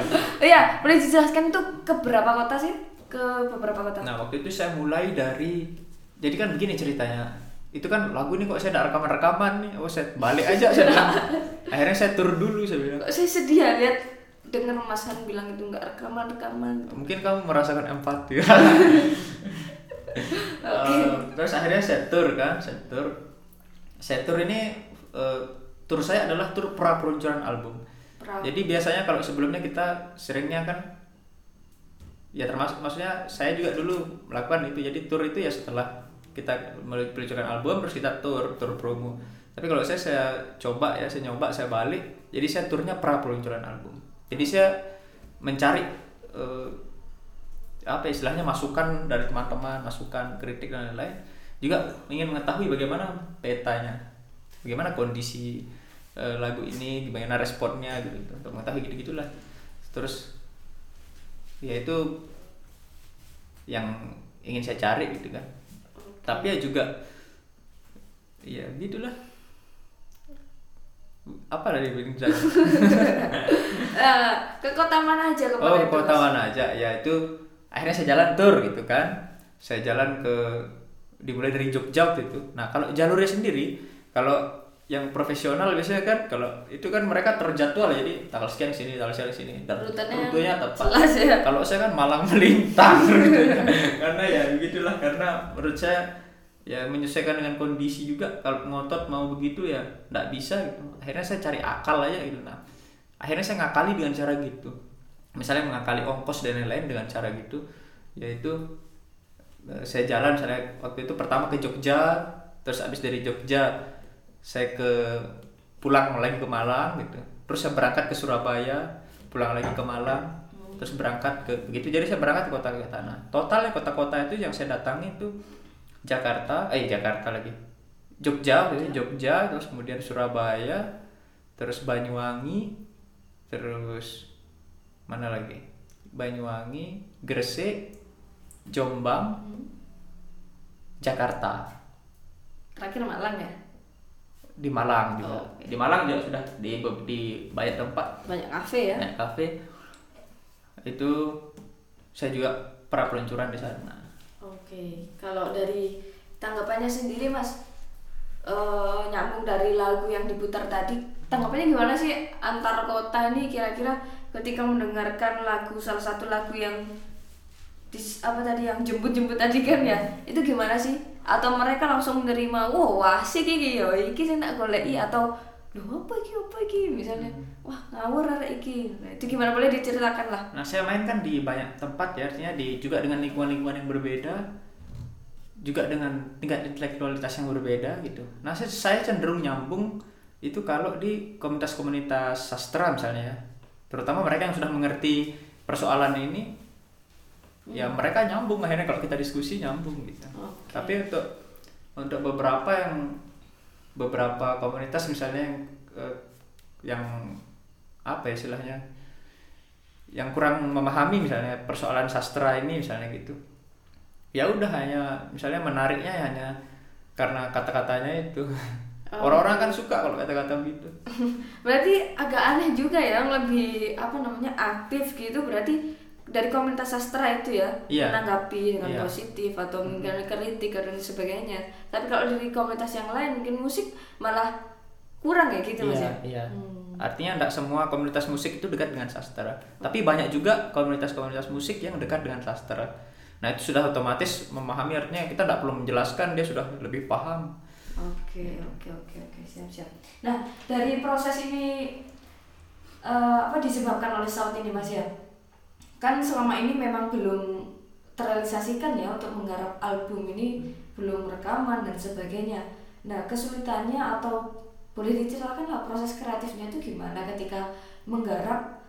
(laughs) Iya boleh dijelaskan itu ke berapa kota sih? Ke beberapa kota. Nah waktu itu saya mulai dari jadi kan begini ceritanya itu kan lagu ini kok saya tidak rekaman rekaman nih oh saya balik aja saya bilang (laughs) akhirnya saya tur dulu saya bilang Kok saya sedih ya lihat dengar Mas Han bilang itu nggak rekaman rekaman. mungkin kamu merasakan empati. (laughs) Eh, terus akhirnya tur kan saya tur ini eh, tur saya adalah tur pra peluncuran album. Pra- jadi biasanya kalau sebelumnya kita seringnya kan ya termasuk maksudnya saya juga dulu melakukan itu. Jadi tur itu ya setelah kita meluncurkan album terus kita tur tur promo. Tapi kalau saya saya coba ya saya nyoba saya balik. Jadi saya turnya pra peluncuran album jadi saya mencari eh, apa istilahnya masukan dari teman-teman masukan kritik dan lain-lain. Juga ingin mengetahui bagaimana petanya bagaimana kondisi eh, lagu ini bagaimana responnya gitu, gitu. untuk mengetahui gitu gitulah terus ya itu yang ingin saya cari gitu kan. Tapi ya juga ya gitulah apa dari bikin saya (laughs) Eh, ke kota mana aja ke Oh, ke kota Mas? mana aja? Ya itu akhirnya saya jalan tur gitu kan. Saya jalan ke dimulai dari Jogja waktu itu. Nah, kalau jalurnya sendiri, kalau yang profesional biasanya kan kalau itu kan mereka terjadwal jadi tanggal sekian sini, tanggal sekian sini. Dan Rutenya tepat. jelas ya. Kalau saya kan malang melintang rutenya. (laughs) (laughs) karena ya begitulah karena menurut saya ya menyesuaikan dengan kondisi juga. Kalau ngotot mau begitu ya nggak bisa gitu. Akhirnya saya cari akal aja gitu. Nah, akhirnya saya ngakali dengan cara gitu. Misalnya mengakali ongkos dan lain-lain dengan cara gitu yaitu eh, saya jalan misalnya waktu itu pertama ke Jogja terus habis dari Jogja saya ke pulang lagi ke Malang gitu. Terus saya berangkat ke Surabaya pulang lagi ke Malang terus berangkat ke begitu. Jadi saya berangkat ke kota ke tanah. Totalnya kota-kota itu yang saya datangi itu Jakarta eh Jakarta lagi. Jogja waktu itu Jogja terus kemudian Surabaya terus Banyuwangi terus mana lagi? Banyuwangi Gresik Jombang Jakarta. Terakhir Malang ya. di Malang juga. Oh, oke. di Malang juga sudah di di banyak tempat. Banyak kafe ya. banyak kafe. Itu saya juga pernah peluncuran di sana Oke, kalau dari tanggapannya sendiri Mas, eh, nyambung dari lagu yang diputar tadi, tanggapannya gimana sih antar kota ini kira-kira ketika mendengarkan lagu salah satu lagu yang dis, apa tadi yang jemput-jemput tadi kan ya, itu gimana sih? Atau mereka langsung menerima, wah asik iki yo, iki sing tak goleki atau loh apa iki apa iki misalnya, wah ngawur arek iki. Nah, itu gimana boleh diceritakan lah. Nah, saya main kan di banyak tempat ya, artinya di juga dengan lingkungan-lingkungan yang berbeda, juga dengan tingkat intelektualitas yang berbeda gitu. Nah, saya, saya cenderung nyambung itu kalau di komunitas-komunitas sastra misalnya ya. Terutama mereka yang sudah mengerti persoalan ini, ya mereka nyambung akhirnya kalau kita diskusi nyambung gitu. Oke. Tapi untuk untuk beberapa yang beberapa komunitas misalnya yang eh, yang apa ya istilahnya yang kurang memahami misalnya persoalan sastra ini misalnya gitu ya udah hanya misalnya menariknya hanya karena kata-katanya itu (laughs) Oh. orang-orang kan suka kalau kata-kata gitu (laughs) Berarti agak aneh juga ya, yang lebih apa namanya aktif gitu. Berarti dari komunitas sastra itu ya Iya. menanggapi dengan Iya. positif atau mungkin kritik dan sebagainya. Tapi kalau dari komunitas yang lain mungkin musik malah kurang ya gitu mas iya ya. iya Hmm. artinya tidak semua komunitas musik itu dekat dengan sastra tapi banyak juga komunitas-komunitas musik yang dekat dengan sastra nah itu sudah otomatis memahami artinya kita tidak perlu menjelaskan dia sudah lebih paham Oke oke oke oke siap siap. Nah dari proses ini eh, apa disebabkan oleh saut ini mas ya? Kan selama ini memang belum terrealisasikan ya untuk menggarap album ini belum rekaman dan sebagainya. Nah kesulitannya atau boleh diceritakan lah proses kreatifnya itu gimana ketika menggarap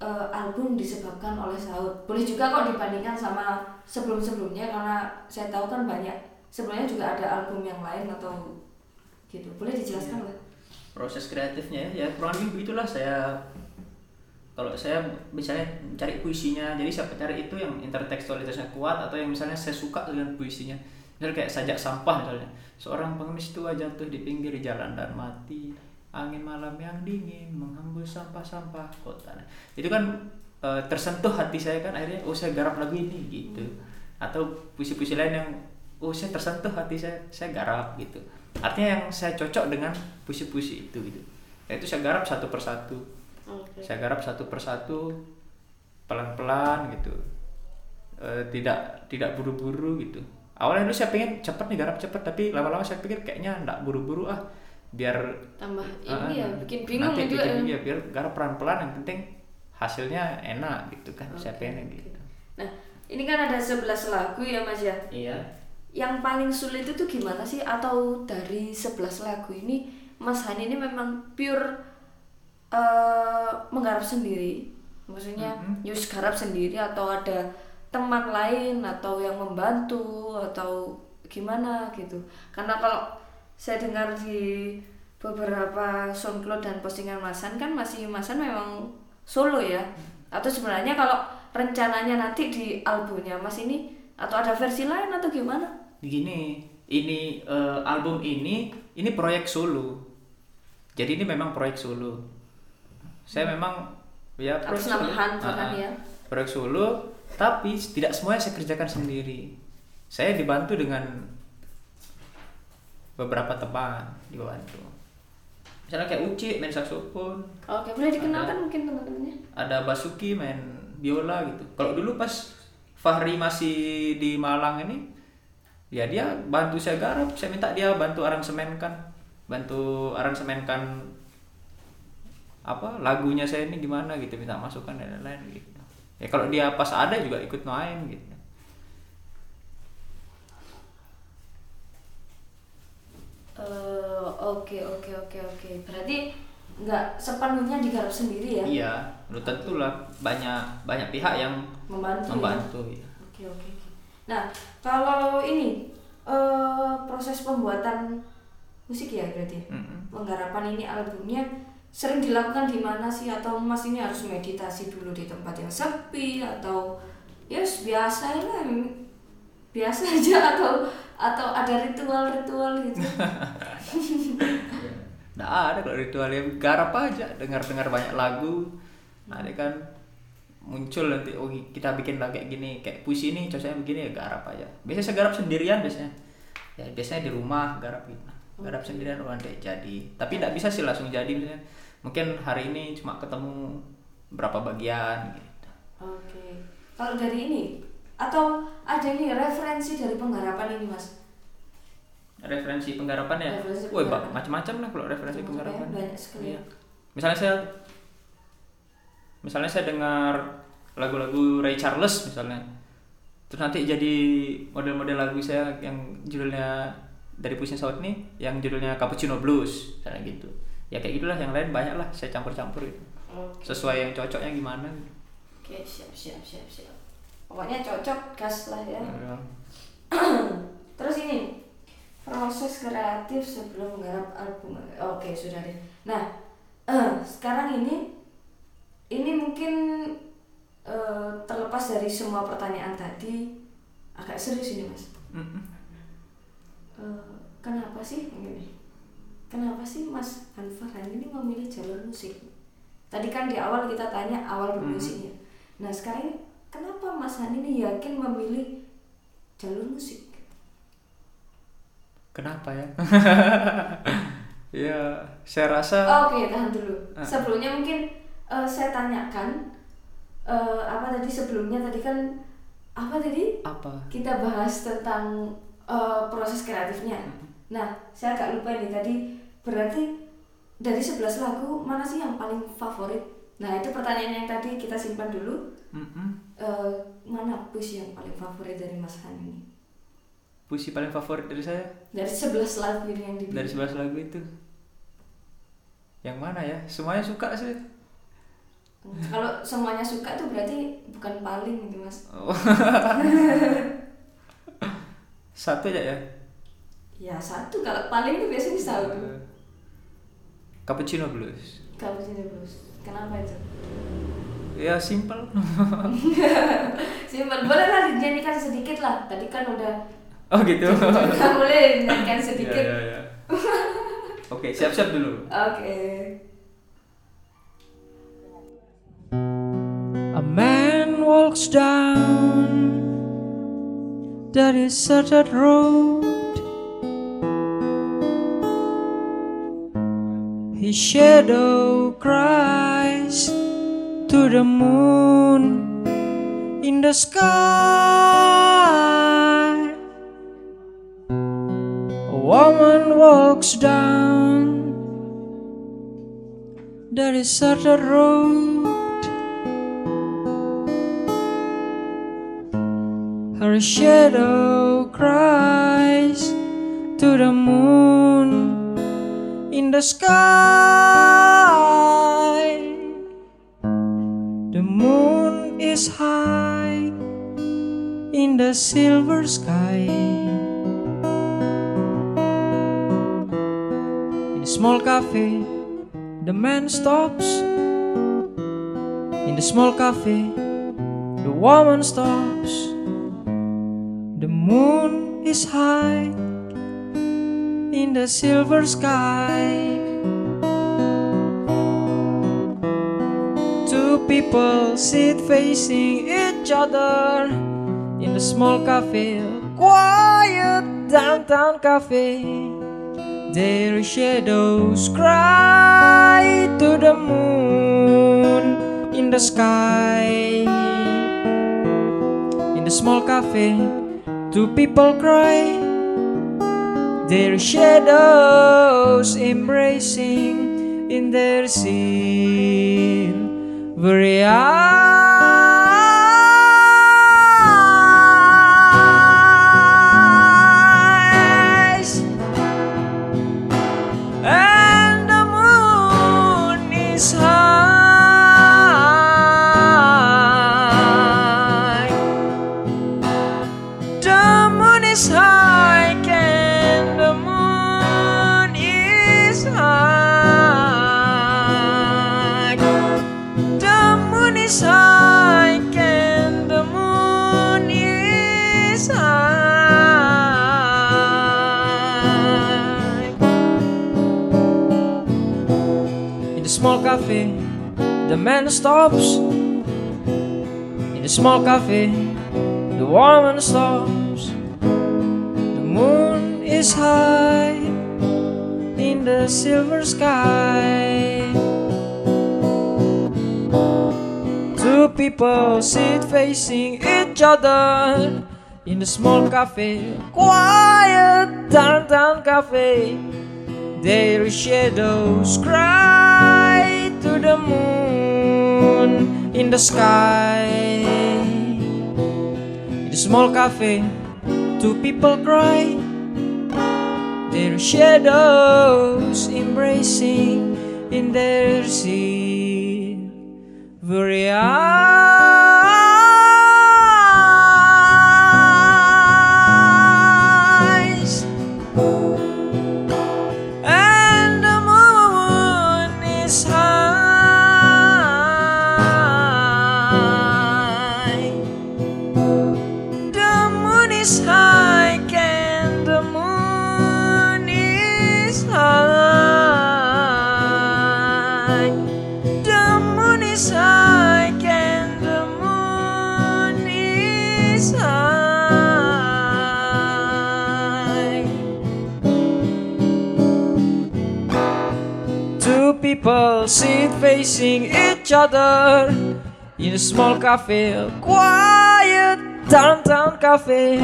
eh, album disebabkan oleh saut. Boleh juga kok dibandingkan sama sebelum-sebelumnya karena saya tahu kan banyak sebelumnya juga ada album yang lain atau gitu. Boleh dijelaskan lah. proses kreatifnya ya, ya kurang lebih begitulah saya kalau saya misalnya cari puisinya jadi siapa cari itu yang intertekstualitasnya kuat atau yang misalnya saya suka dengan puisinya. Misalnya kayak sajak sampah misalnya. Seorang pengemis tua jatuh di pinggir jalan dan mati. Angin malam yang dingin menghembus sampah-sampah kota. Nah, itu kan eh, tersentuh hati saya kan akhirnya oh saya garap lagu ini gitu. Atau puisi-puisi lain yang oh saya tersentuh hati saya saya garap gitu. Artinya yang saya cocok dengan puisi-puisi itu gitu. Ya itu saya garap satu persatu. Saya garap satu persatu pelan-pelan gitu Eh, tidak tidak buru-buru gitu awalnya dulu saya pengen cepet nih garap cepet tapi lama-lama saya pikir kayaknya nggak buru-buru ah biar Tambah ah, ini ya bikin bingung nanti juga. bikin, ya. biar garap pelan-pelan yang penting hasilnya enak gitu kan saya Oke, pengen gitu Nah, ini kan ada 11 lagu ya Mas ya. iya Yang paling sulit itu gimana sih atau dari 11 lagu ini Mas Hani ini memang pure eh, menggarap sendiri. Maksudnya Mhm. Yus garap sendiri atau ada teman lain atau yang membantu atau gimana gitu. Karena kalau saya dengar di beberapa SoundCloud dan postingan Masan kan masih Masan memang solo ya. Atau sebenarnya kalau rencananya nanti di albumnya Mas ini atau ada versi lain atau gimana? Begini, ini eh, album ini ini proyek solo. Jadi ini memang proyek solo. Saya memang ya Harus namahan Ah, kan ya. Proyek solo, tapi tidak semuanya saya kerjakan sendiri. Saya dibantu dengan beberapa teman dibantu. Misalnya kayak Uci main saksofon, Oke, boleh dikenalkan Ada. mungkin teman-temannya. ada Basuki main biola gitu. Kalau dulu pas Fahri masih di Malang ini, ya dia bantu saya garap. Saya minta dia bantu aransemenkan, bantu aransemenkan apa lagunya saya ini gimana gitu minta masukan dan lain-lain gitu. Ya kalau dia pas ada juga ikut main gitu. Eh, oke oke oke oke. Berarti nggak sepenuhnya digarap sendiri ya? Iya menurut tentulah banyak banyak pihak yang membantu ya? membantu ya? ya. oke oke. Nah kalau ini uh, proses pembuatan musik ya berarti? Mm -hmm. penggarapan ini albumnya sering dilakukan di mana sih? Atau mas ini harus meditasi dulu di tempat yang sepi atau ya yes, biasa lah biasa (laughs) aja atau atau ada ritual-ritual gitu. (laughs) Nggak ada kalau ritual yang garap aja, dengar-dengar banyak lagu. Ada kan muncul nanti oh kita bikin lagu kayak gini kayak puisi ini cocoknya begini ya garap aja. Biasanya saya garap sendirian biasanya. Ya biasanya di rumah garap gitu. Garap sendirian oh nanti jadi. Tapi tidak bisa sih langsung jadi misalnya mungkin hari ini cuma ketemu berapa bagian gitu. Oke. Kalau dari ini atau ada ini referensi dari penggarapan ini mas? Referensi penggarapan ya? Referensi Woi, penggarapan. Pak, macam-macam lah kalau referensi Macam-macam penggarapan. ya, banyak sekali. Iya. ya. misalnya saya misalnya saya dengar lagu-lagu Ray Charles misalnya. Terus nanti jadi model-model lagu saya yang judulnya dari Pusin South nih yang judulnya Cappuccino Blues misalnya gitu ya kayak gitulah yang lain banyak lah saya campur-campur gitu Oke. sesuai yang cocoknya gimana gitu. Oke, siap, siap, siap, siap. Pokoknya cocok, gas lah ya. Ya. (clears throat) Terus ini proses kreatif sebelum menggarap album. Oke, sudah deh. Nah, eh, sekarang ini ini mungkin eh, terlepas dari semua pertanyaan tadi agak serius ini mas. Eh, kenapa sih ini? Kenapa sih Mas Hanfarhan ini memilih jalur musik? Tadi kan di awal kita tanya awal bermusiknya. Nah sekarang kenapa Mas Han ini yakin memilih jalur musik? kenapa ya (laughs) ya saya rasa Oke tahan dulu. Ah. Sebelumnya mungkin eh, saya tanyakan eh, apa tadi sebelumnya tadi kan apa tadi apa kita bahas tentang eh, proses kreatifnya. Nah, saya agak lupa nih tadi berarti dari 11 lagu mana sih yang paling favorit? Nah, itu pertanyaan yang tadi kita simpan dulu. Mm-mm. Eh, mana puisi yang paling favorit dari Mas Han ini? puisi paling favorit dari saya Dari 11 lagu ini yang dari 11 lagu itu yang mana ya semuanya suka sih Kalau semuanya suka itu berarti bukan paling gitu, Mas. Oh. (laughs) satu aja ya Ya, satu kalau paling itu biasanya satu. Eh, Cappuccino Blues sini blues. Kenapa itu? ya simple (laughs) Simpel. Boleh lah dinyanyikan sedikit lah. Tadi kan udah oh gitu (laughs) Nggak boleh nyanyikan (laughs) sedikit. Ya, ya, ya. oke siap-siap dulu Oke. A man walks down that deserted road. His shadow cries to the moon in the sky. A woman walks down the deserted road. Her shadow cries to the moon in the sky. The moon is high in the silver sky. In a small cafe, the man stops. In the small cafe, the woman stops. The moon is high in the silver sky. Two people sit facing each other in the small cafe, quiet downtown cafe. Their shadows cry to the moon in the sky. In the small cafe, two people cry, their shadows embracing in their silvery eyes. Man stops. In the small cafe, the woman stops. The moon is high in the silver sky. Two people sit facing each other in a small cafe, quiet downtown cafe. Their shadows cry to the moon in the sky. In a small cafe, two people cry. Their shadows embracing in their silvery eyes. Facing each other in a small cafe, a quiet downtown cafe.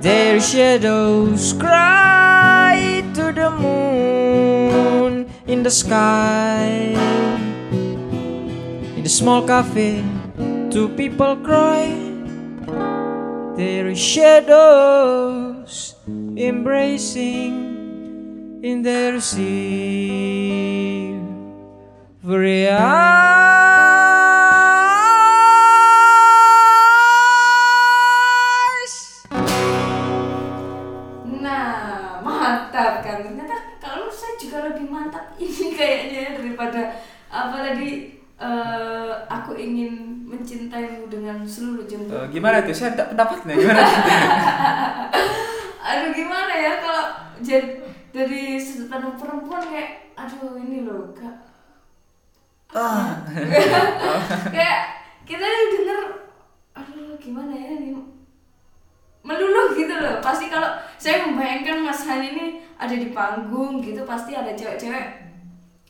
Their shadows cry to the moon in the sky. In a small cafe, two people cry. Their shadows embracing in their silvery Nah, mantap kan. Ternyata kalau saya juga lebih mantap (laughs) ini kayaknya daripada apa tadi eh, aku ingin mencintaimu dengan seluruh jemput. Eh, gimana tuh? Saya tak pendapatnya gimana? (laughs) aduh gimana ya kalau jadi dari sudut pandang perempuan kayak aduh ini loh kak Ah. kayak kita denger aduh gimana ya ini? Meluluh gitu loh. Pasti kalau saya membayangkan Mas Han ini ada di panggung gitu pasti ada cewek-cewek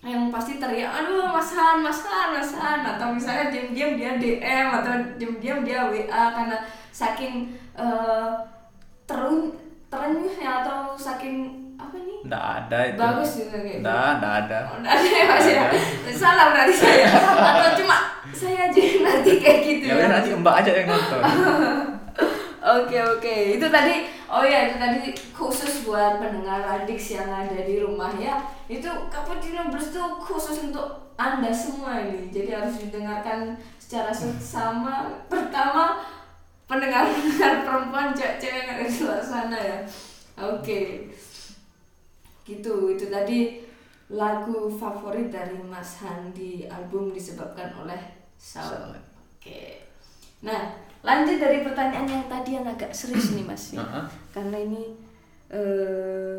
yang pasti teriak aduh Mas Han Mas Han Mas Han. Atau misalnya diam-diam dia DM atau diam-diam dia WA karena saking eh, terun terenyuhnya atau saking apa nih? Nggak ada itu. bagus gitu kayak gitu. Nggak, nggak ada. Oh, nggak ada ya mas ya? Salah berarti saya. (laughs) Atau cuma saya aja yang nanti kayak gitu Ya udah nanti Mbak aja yang nonton. (laughs) Oke oke. Itu tadi oh ya itu tadi khusus buat pendengar Radix yang ada di rumah ya. Itu Cappuccino Blues itu khusus untuk anda semua ini? Jadi harus didengarkan secara seksama pertama pendengar pendengar perempuan cewek-cewek yang ada di luar sana ya. Oke gitu itu tadi lagu favorit dari Mas Handi album disebabkan oleh Sound. Sound. Oke. Nah, lanjut dari pertanyaan yang tadi yang agak serius nih Mas ya. Karena ini eh,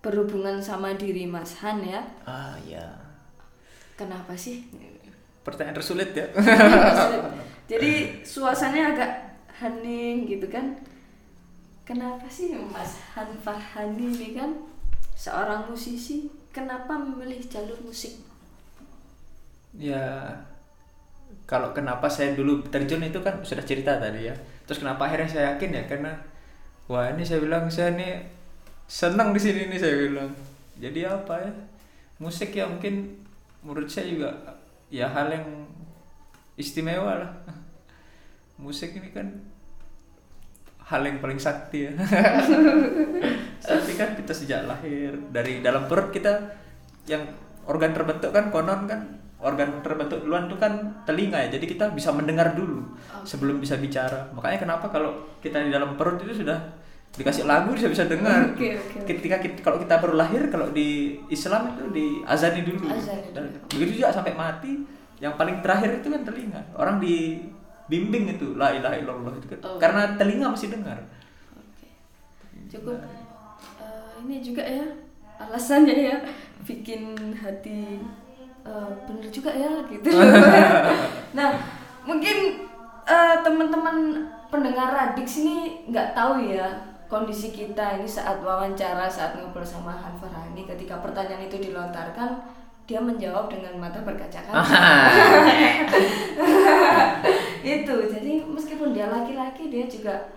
berhubungan sama diri Mas Han ya. Ah ya. Kenapa sih? Pertanyaan tersulit ya. (laughs) Jadi suasananya agak hening gitu kan. Kenapa sih Mas Han Farhani ini kan seorang musisi, kenapa memilih jalur musik? ya kalau kenapa saya dulu terjun itu kan sudah cerita tadi ya. Terus kenapa akhirnya saya yakin ya karena wah ini saya bilang saya nih senang di sini nih saya bilang. Jadi apa ya? Musik ya mungkin menurut saya juga ya hal yang istimewa lah. (laughs) Musik ini kan hal yang paling sakti ya. (laughs) sakti kan kita sejak lahir. Dari dalam perut kita yang organ terbentuk kan konon kan organ terbentuk duluan itu kan telinga ya. Jadi kita bisa mendengar dulu sebelum bisa bicara. Makanya kenapa kalau kita di dalam perut itu sudah dikasih lagu bisa bisa dengar. (laughs) Oke, oke, oke. ketika kita, kalau kita baru lahir kalau di Islam itu di azani dulu. Azani Dan begitu juga sampai mati yang paling terakhir itu kan telinga. Orang dibimbing itu la ilaha illallah itu kan Oh. karena telinga masih dengar Oke. Cukup eh, ini juga ya alasannya ya bikin hati eh, bener juga ya gitu. (laughs) nah mungkin eh, teman-teman pendengar Radix ini nggak tahu ya kondisi kita ini saat wawancara saat ngobrol sama Han Farhani ketika pertanyaan itu dilontarkan dia menjawab dengan mata berkaca-kaca. (laughs) itu jadi meskipun dia laki-laki dia juga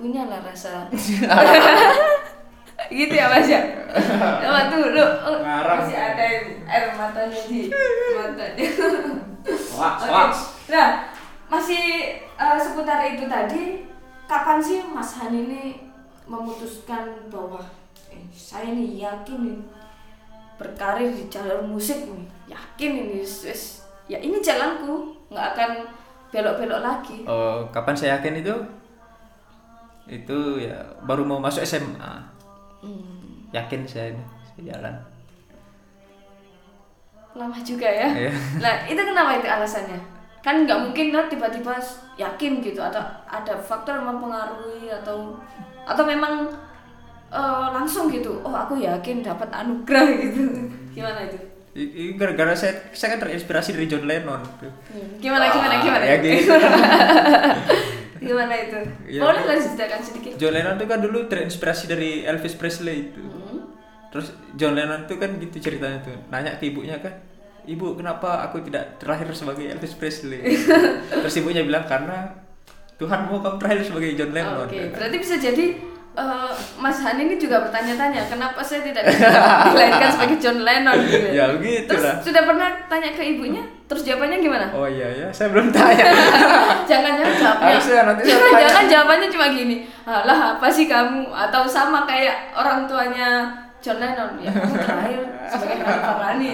punya lah rasa. (laughs) Gitu ya mas ya? Tuh lu oh, masih ada air matanya di matanya Wah, Oke. wah. nah masih eh, seputar itu tadi kapan sih mas Han ini memutuskan bahwa eh, saya nih yakin nih berkarir di jalur musik nih. Yakin ini wes ya ini jalanku. Nggak akan belok-belok lagi Oh, kapan saya yakin itu? Itu ya baru mau masuk SMA. Hmm, Yakin saya ini saya jalan. lama juga ya Iya. (laughs) nah itu kenapa itu alasannya kan nggak mungkin lo tiba-tiba yakin gitu atau ada faktor yang mempengaruhi atau atau memang eh, langsung gitu oh aku yakin dapat anugerah (laughs) gitu gimana itu Gara-gara saya saya kan terinspirasi dari John Lennon. Hmm, gimana gimana gimana Ya gitu. (laughs) gimana itu Ya, boleh ya. nggak ceritakan sedikit John Lennon itu kan dulu terinspirasi dari Elvis Presley itu. Hmm. Terus John Lennon itu kan gitu ceritanya tuh. Nanya ke ibunya kan, "Ibu, kenapa aku tidak terakhir sebagai Elvis Presley?" (laughs) Terus ibunya bilang karena Tuhan mau kamu terakhir sebagai John Lennon. Oke, berarti bisa jadi eh, Mas Han ini juga bertanya-tanya kenapa saya tidak (laughs) dilahirkan sebagai John Lennon gitu. Ya, begitu Terus lah. sudah pernah tanya ke ibunya? Terus jawabannya gimana? Oh iya ya, saya belum tanya. (laughs) Jangan-jangan jawabnya. Harusnya nanti saya tanya. Jangan jawabannya cuma gini. Alah, apa sih kamu? Atau sama kayak orang tuanya John Lennon ya. Kamu terakhir sebagai Farhani.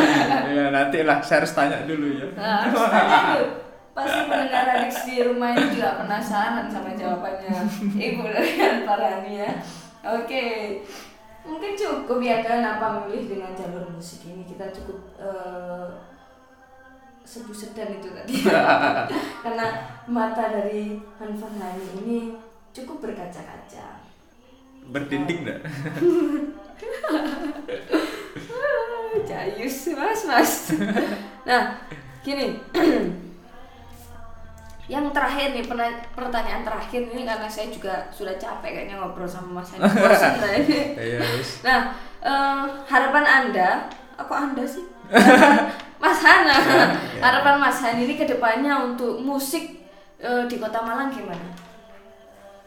(laughs) ya nanti lah, saya harus tanya dulu ya. Nah, harus tanya dulu. Pasti pendengar adik di rumah ini juga penasaran sama jawabannya Ibu dari Han Farhani ya. Oke, mungkin cukup ya kenapa memilih dengan jalur musik ini kita cukup eh, seduh sedan itu tadi (laughs) karena mata dari Han Farhani ini cukup berkaca-kaca. Berdinding enggak? (laughs) Ah, Jayus mas mas. nah gini, (clears throat) yang terakhir nih pena- pertanyaan terakhir ini karena saya juga sudah capek kayaknya ngobrol sama Mas Hani. Bosan lah (laughs) ini. Iya. Nah eh, harapan anda, aku anda sih? (laughs) Mas Hana, harapan Mas Han ini ke depannya untuk musik eh, di Kota Malang gimana?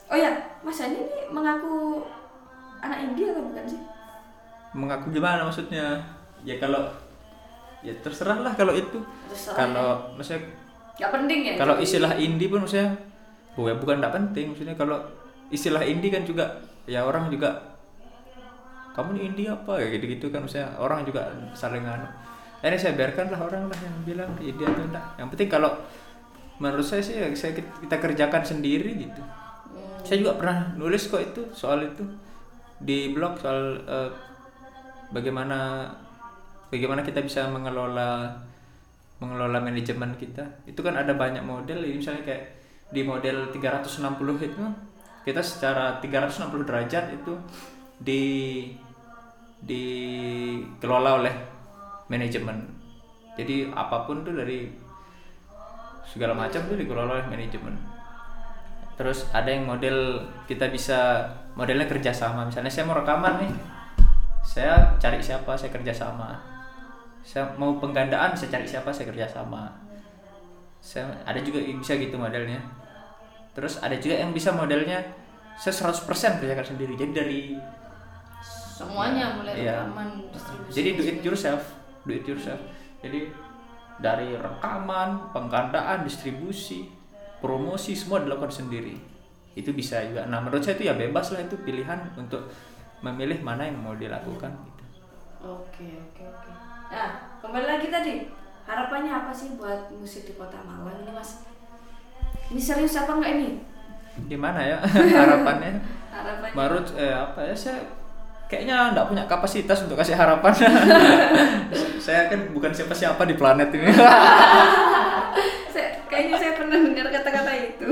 Oh ya, Mas Han ini mengaku anak India atau bukan sih? Mengaku gimana maksudnya? Ya kalau ya terserah lah kalau itu. Terserah Kalau maksudnya Gak penting ya? kalau istilah indie pun maksudnya oh ya bukan tidak penting. Maksudnya kalau istilah indie kan juga ya orang juga kamu nih indie apa? Ya gitu gitu kan maksudnya. Orang juga saling anu ini saya biarkan lah orang lah yang bilang indie atau enggak. Yang penting kalau menurut saya sih ya saya kita kerjakan sendiri gitu. Hmm. saya juga pernah nulis kok itu soal itu di blog soal eh, bagaimana bagaimana kita bisa mengelola mengelola manajemen kita. Itu kan ada banyak model ini misalnya kayak di model 360 itu kita secara 360 derajat itu di dikelola oleh manajemen. Jadi apa pun tuh dari segala macam tuh dikelola oleh manajemen. Terus ada yang model kita bisa modelnya kerjasama. Misalnya saya mau rekaman nih saya cari siapa saya kerjasama saya mau penggandaan saya cari siapa saya kerjasama saya ada juga yang bisa gitu modelnya. Terus ada juga yang bisa modelnya saya 100% kerjakan sendiri. Jadi dari semuanya mulai Iya. rekaman distribusi. Jadi do it yourself do it yourself. Jadi dari rekaman penggandaan distribusi promosi semua dilakukan sendiri. Itu bisa juga. Nah menurut saya itu ya bebas lah itu pilihan untuk memilih mana yang mau dilakukan gitu. oke oke oke kembali lagi tadi. Harapannya apa sih buat musik di kota Malang ini mas? Ini serius apa enggak ini? Gimana ya? (laughs) Harapannya? harapannya? Baru eh apa ya? Saya kayaknya nggak punya kapasitas untuk kasih harapan. (laughs) saya kan bukan siapa-siapa di planet ini. (laughs) saya, kayaknya saya pernah dengar kata-kata itu.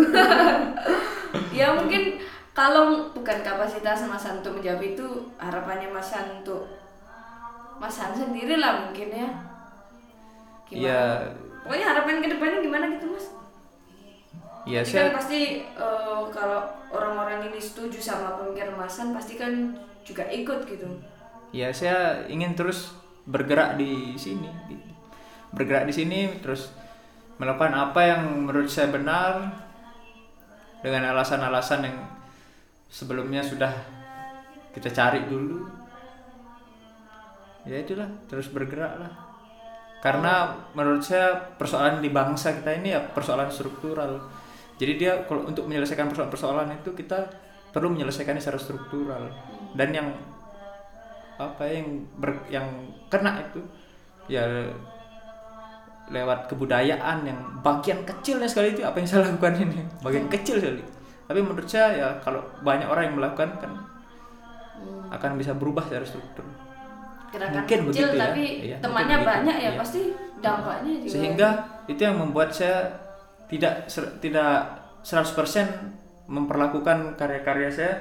Ya mungkin kalau bukan kapasitas Mas untuk menjawab itu harapannya Mas untuk Mas Han sendiri lah mungkin ya. Gimana? Iya. pokoknya harapan ke depannya gimana gitu Mas? Iya saya kan pasti eh, kalau orang-orang ini setuju sama pemikiran Mas Han pasti kan juga ikut gitu. Ya saya ingin terus bergerak di sini. Bergerak di sini terus melakukan apa yang menurut saya benar dengan alasan-alasan yang sebelumnya sudah kita cari dulu ya itulah terus bergerak lah. Karena menurut saya persoalan di bangsa kita ini ya persoalan struktural. Jadi dia kalau untuk menyelesaikan persoalan-persoalan itu kita perlu menyelesaikannya secara struktural. Dan yang apa yang ber, yang kena itu ya lewat kebudayaan yang bagian kecilnya sekali itu apa yang saya (laughs) lakukan ini? Bagian kecil sekali. Tapi menurut saya ya kalau banyak orang yang melakukan kan akan bisa berubah secara struktur gerakan Mungkin kecil begitu ya. tapi Iya, temannya mungkin begitu. banyak ya Iya. pasti dampaknya juga sehingga itu yang membuat saya tidak ser- tidak 100% memperlakukan karya-karya saya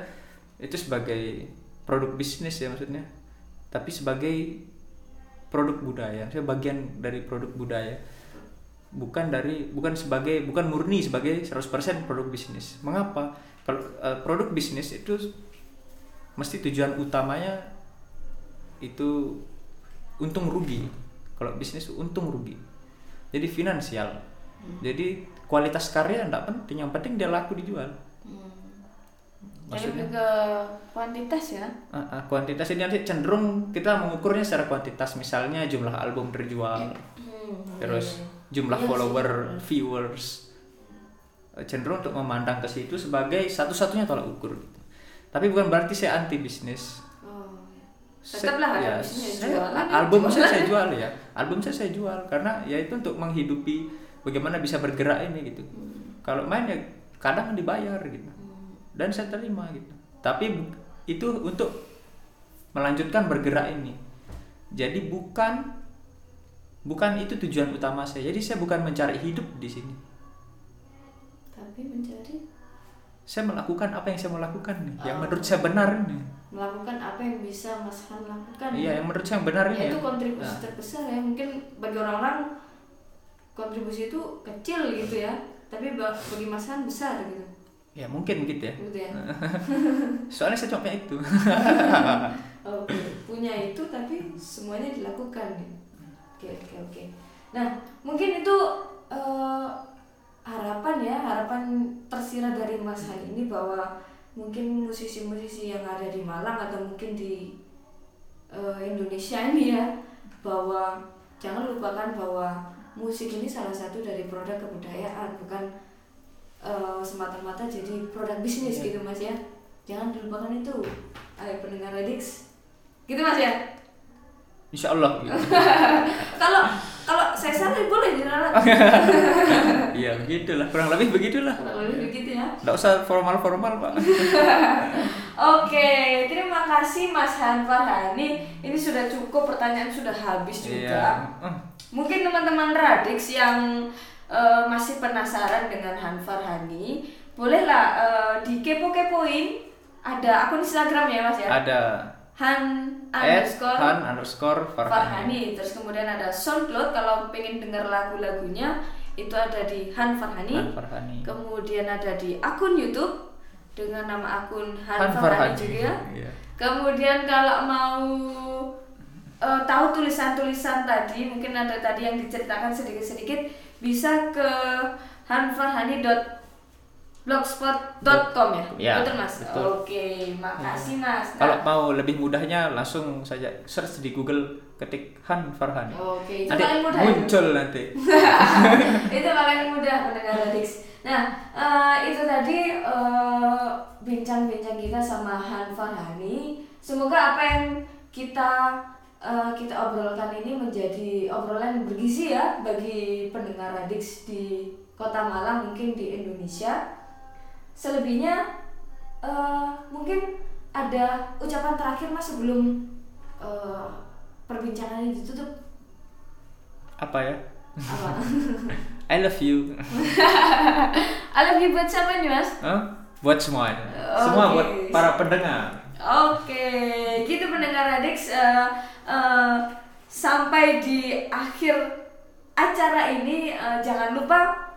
itu sebagai produk bisnis ya maksudnya tapi sebagai produk budaya saya bagian dari produk budaya bukan dari bukan sebagai bukan murni sebagai 100% produk bisnis mengapa kalau eh, produk bisnis itu mesti tujuan utamanya itu untung rugi. Kalau bisnis untung rugi. Jadi finansial. Jadi kualitas karya tidak penting yang penting dia laku dijual. Jadi lebih ke kuantitas ya? Ah, ah, kuantitas. Ini nanti cenderung kita mengukurnya secara kuantitas. Misalnya jumlah album terjual Hmm, terus iya. jumlah Iya sih, follower benar. viewers. Eh, cenderung untuk memandang ke situ sebagai satu-satunya tolak ukur gitu. tapi bukan berarti saya anti bisnis. iya. Tetaplah ya, saya- jualan ya, album saya jualan. saya jual ya. Album saya saya jual. Karena ya itu untuk menghidupi bagaimana bisa bergerak ini gitu. Hmm. kalau main ya kadang dibayar gitu. Dan saya terima gitu. Tapi itu untuk melanjutkan bergerak ini. Jadi bukan bukan itu tujuan utama saya. Jadi saya bukan mencari hidup di sini. Tapi mencari saya melakukan apa yang saya mau lakukan nih yang Oh. menurut saya benar ini melakukan apa yang bisa Mas Han lakukan iya yang menurut saya yang benar ya, itu ya. kontribusi Nah. terbesar ya mungkin bagi orang-orang kontribusi itu kecil gitu ya tapi ba- bagi Mas Han besar gitu ya mungkin begitu ya gitu ya (laughs) soalnya saya cuma punya itu (laughs) Oke, punya itu tapi semuanya dilakukan nih. Oke, oke, oke. Nah, mungkin itu eh, harapan ya, harapan tersirat dari Mas Han ini bahwa mungkin musisi-musisi yang ada di Malang atau mungkin di eh, Indonesia ini ya, bahwa jangan lupakan bahwa musik ini salah satu dari produk kebudayaan, bukan eh, semata-mata jadi produk bisnis Iya. gitu Mas ya. Jangan dilupakan itu. Ayo pendengar Radix. Gitu Mas ya. Insya Allah. (laughs) Kalau kalau saya salah boleh diralat. (laughs) iya (laughs) begitulah kurang lebih begitulah Kalau lebih begitu ya. nggak usah formal formal pak Oke, terima kasih Mas Han Farhani. Ini sudah cukup, pertanyaan sudah habis juga. iya. Mungkin teman-teman Radix yang eh, masih penasaran dengan Han Farhani, bolehlah eh, di kepo-kepoin. Ada akun Instagram ya Mas ya? ada Han underscore han underscore farhani Farhani. Terus kemudian ada SoundCloud kalau pengen dengar lagu-lagunya itu ada di Han Farhani. Han Farhani Kemudian ada di akun YouTube dengan nama akun Han, Han Farhani Farhani juga. Iya. Kemudian kalau mau eh, tahu tulisan-tulisan tadi, mungkin ada tadi yang diceritakan sedikit-sedikit, bisa ke hanfarhani.blogspot.com ya? Ya, betul Mas? betul. Oke, makasih Mas. Nah, kalau mau lebih mudahnya langsung saja search di Google ketik Han Farhani Oke, itu nanti paling mudah itu. muncul nanti (laughs) itu paling mudah mendengar Radix. Nah, eh, itu tadi eh, bincang-bincang kita sama Han Farhani. Semoga apa yang kita eh, kita obrolkan ini menjadi obrolan yang bergizi ya bagi pendengar Radix di Kota Malang mungkin di Indonesia. Selebihnya eh, mungkin ada ucapan terakhir mas sebelum eh, perbincangan ini ditutup Apa ya? apa? (laughs) I love you. (laughs) I love you buat siapa nih mas? Hah? Buat semuanya. Oke. Semua buat para pendengar. Oke, gitu pendengar Radix eh, eh, sampai di akhir acara ini eh, jangan lupa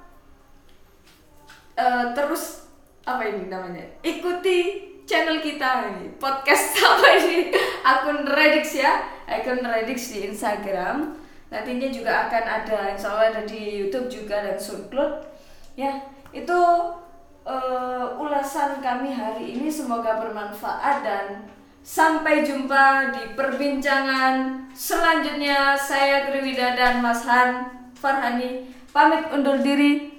eh, terus apa ini namanya? Ikuti channel kita ini podcast (laughs) apa ini? Akun Radix ya akun Radix di Instagram. Nantinya juga akan ada insya Allah ada di YouTube juga dan SoundCloud. Ya itu eh, ulasan kami hari ini. Semoga bermanfaat dan sampai jumpa di perbincangan selanjutnya. Saya Triwida dan Mas Han Farhani pamit undur diri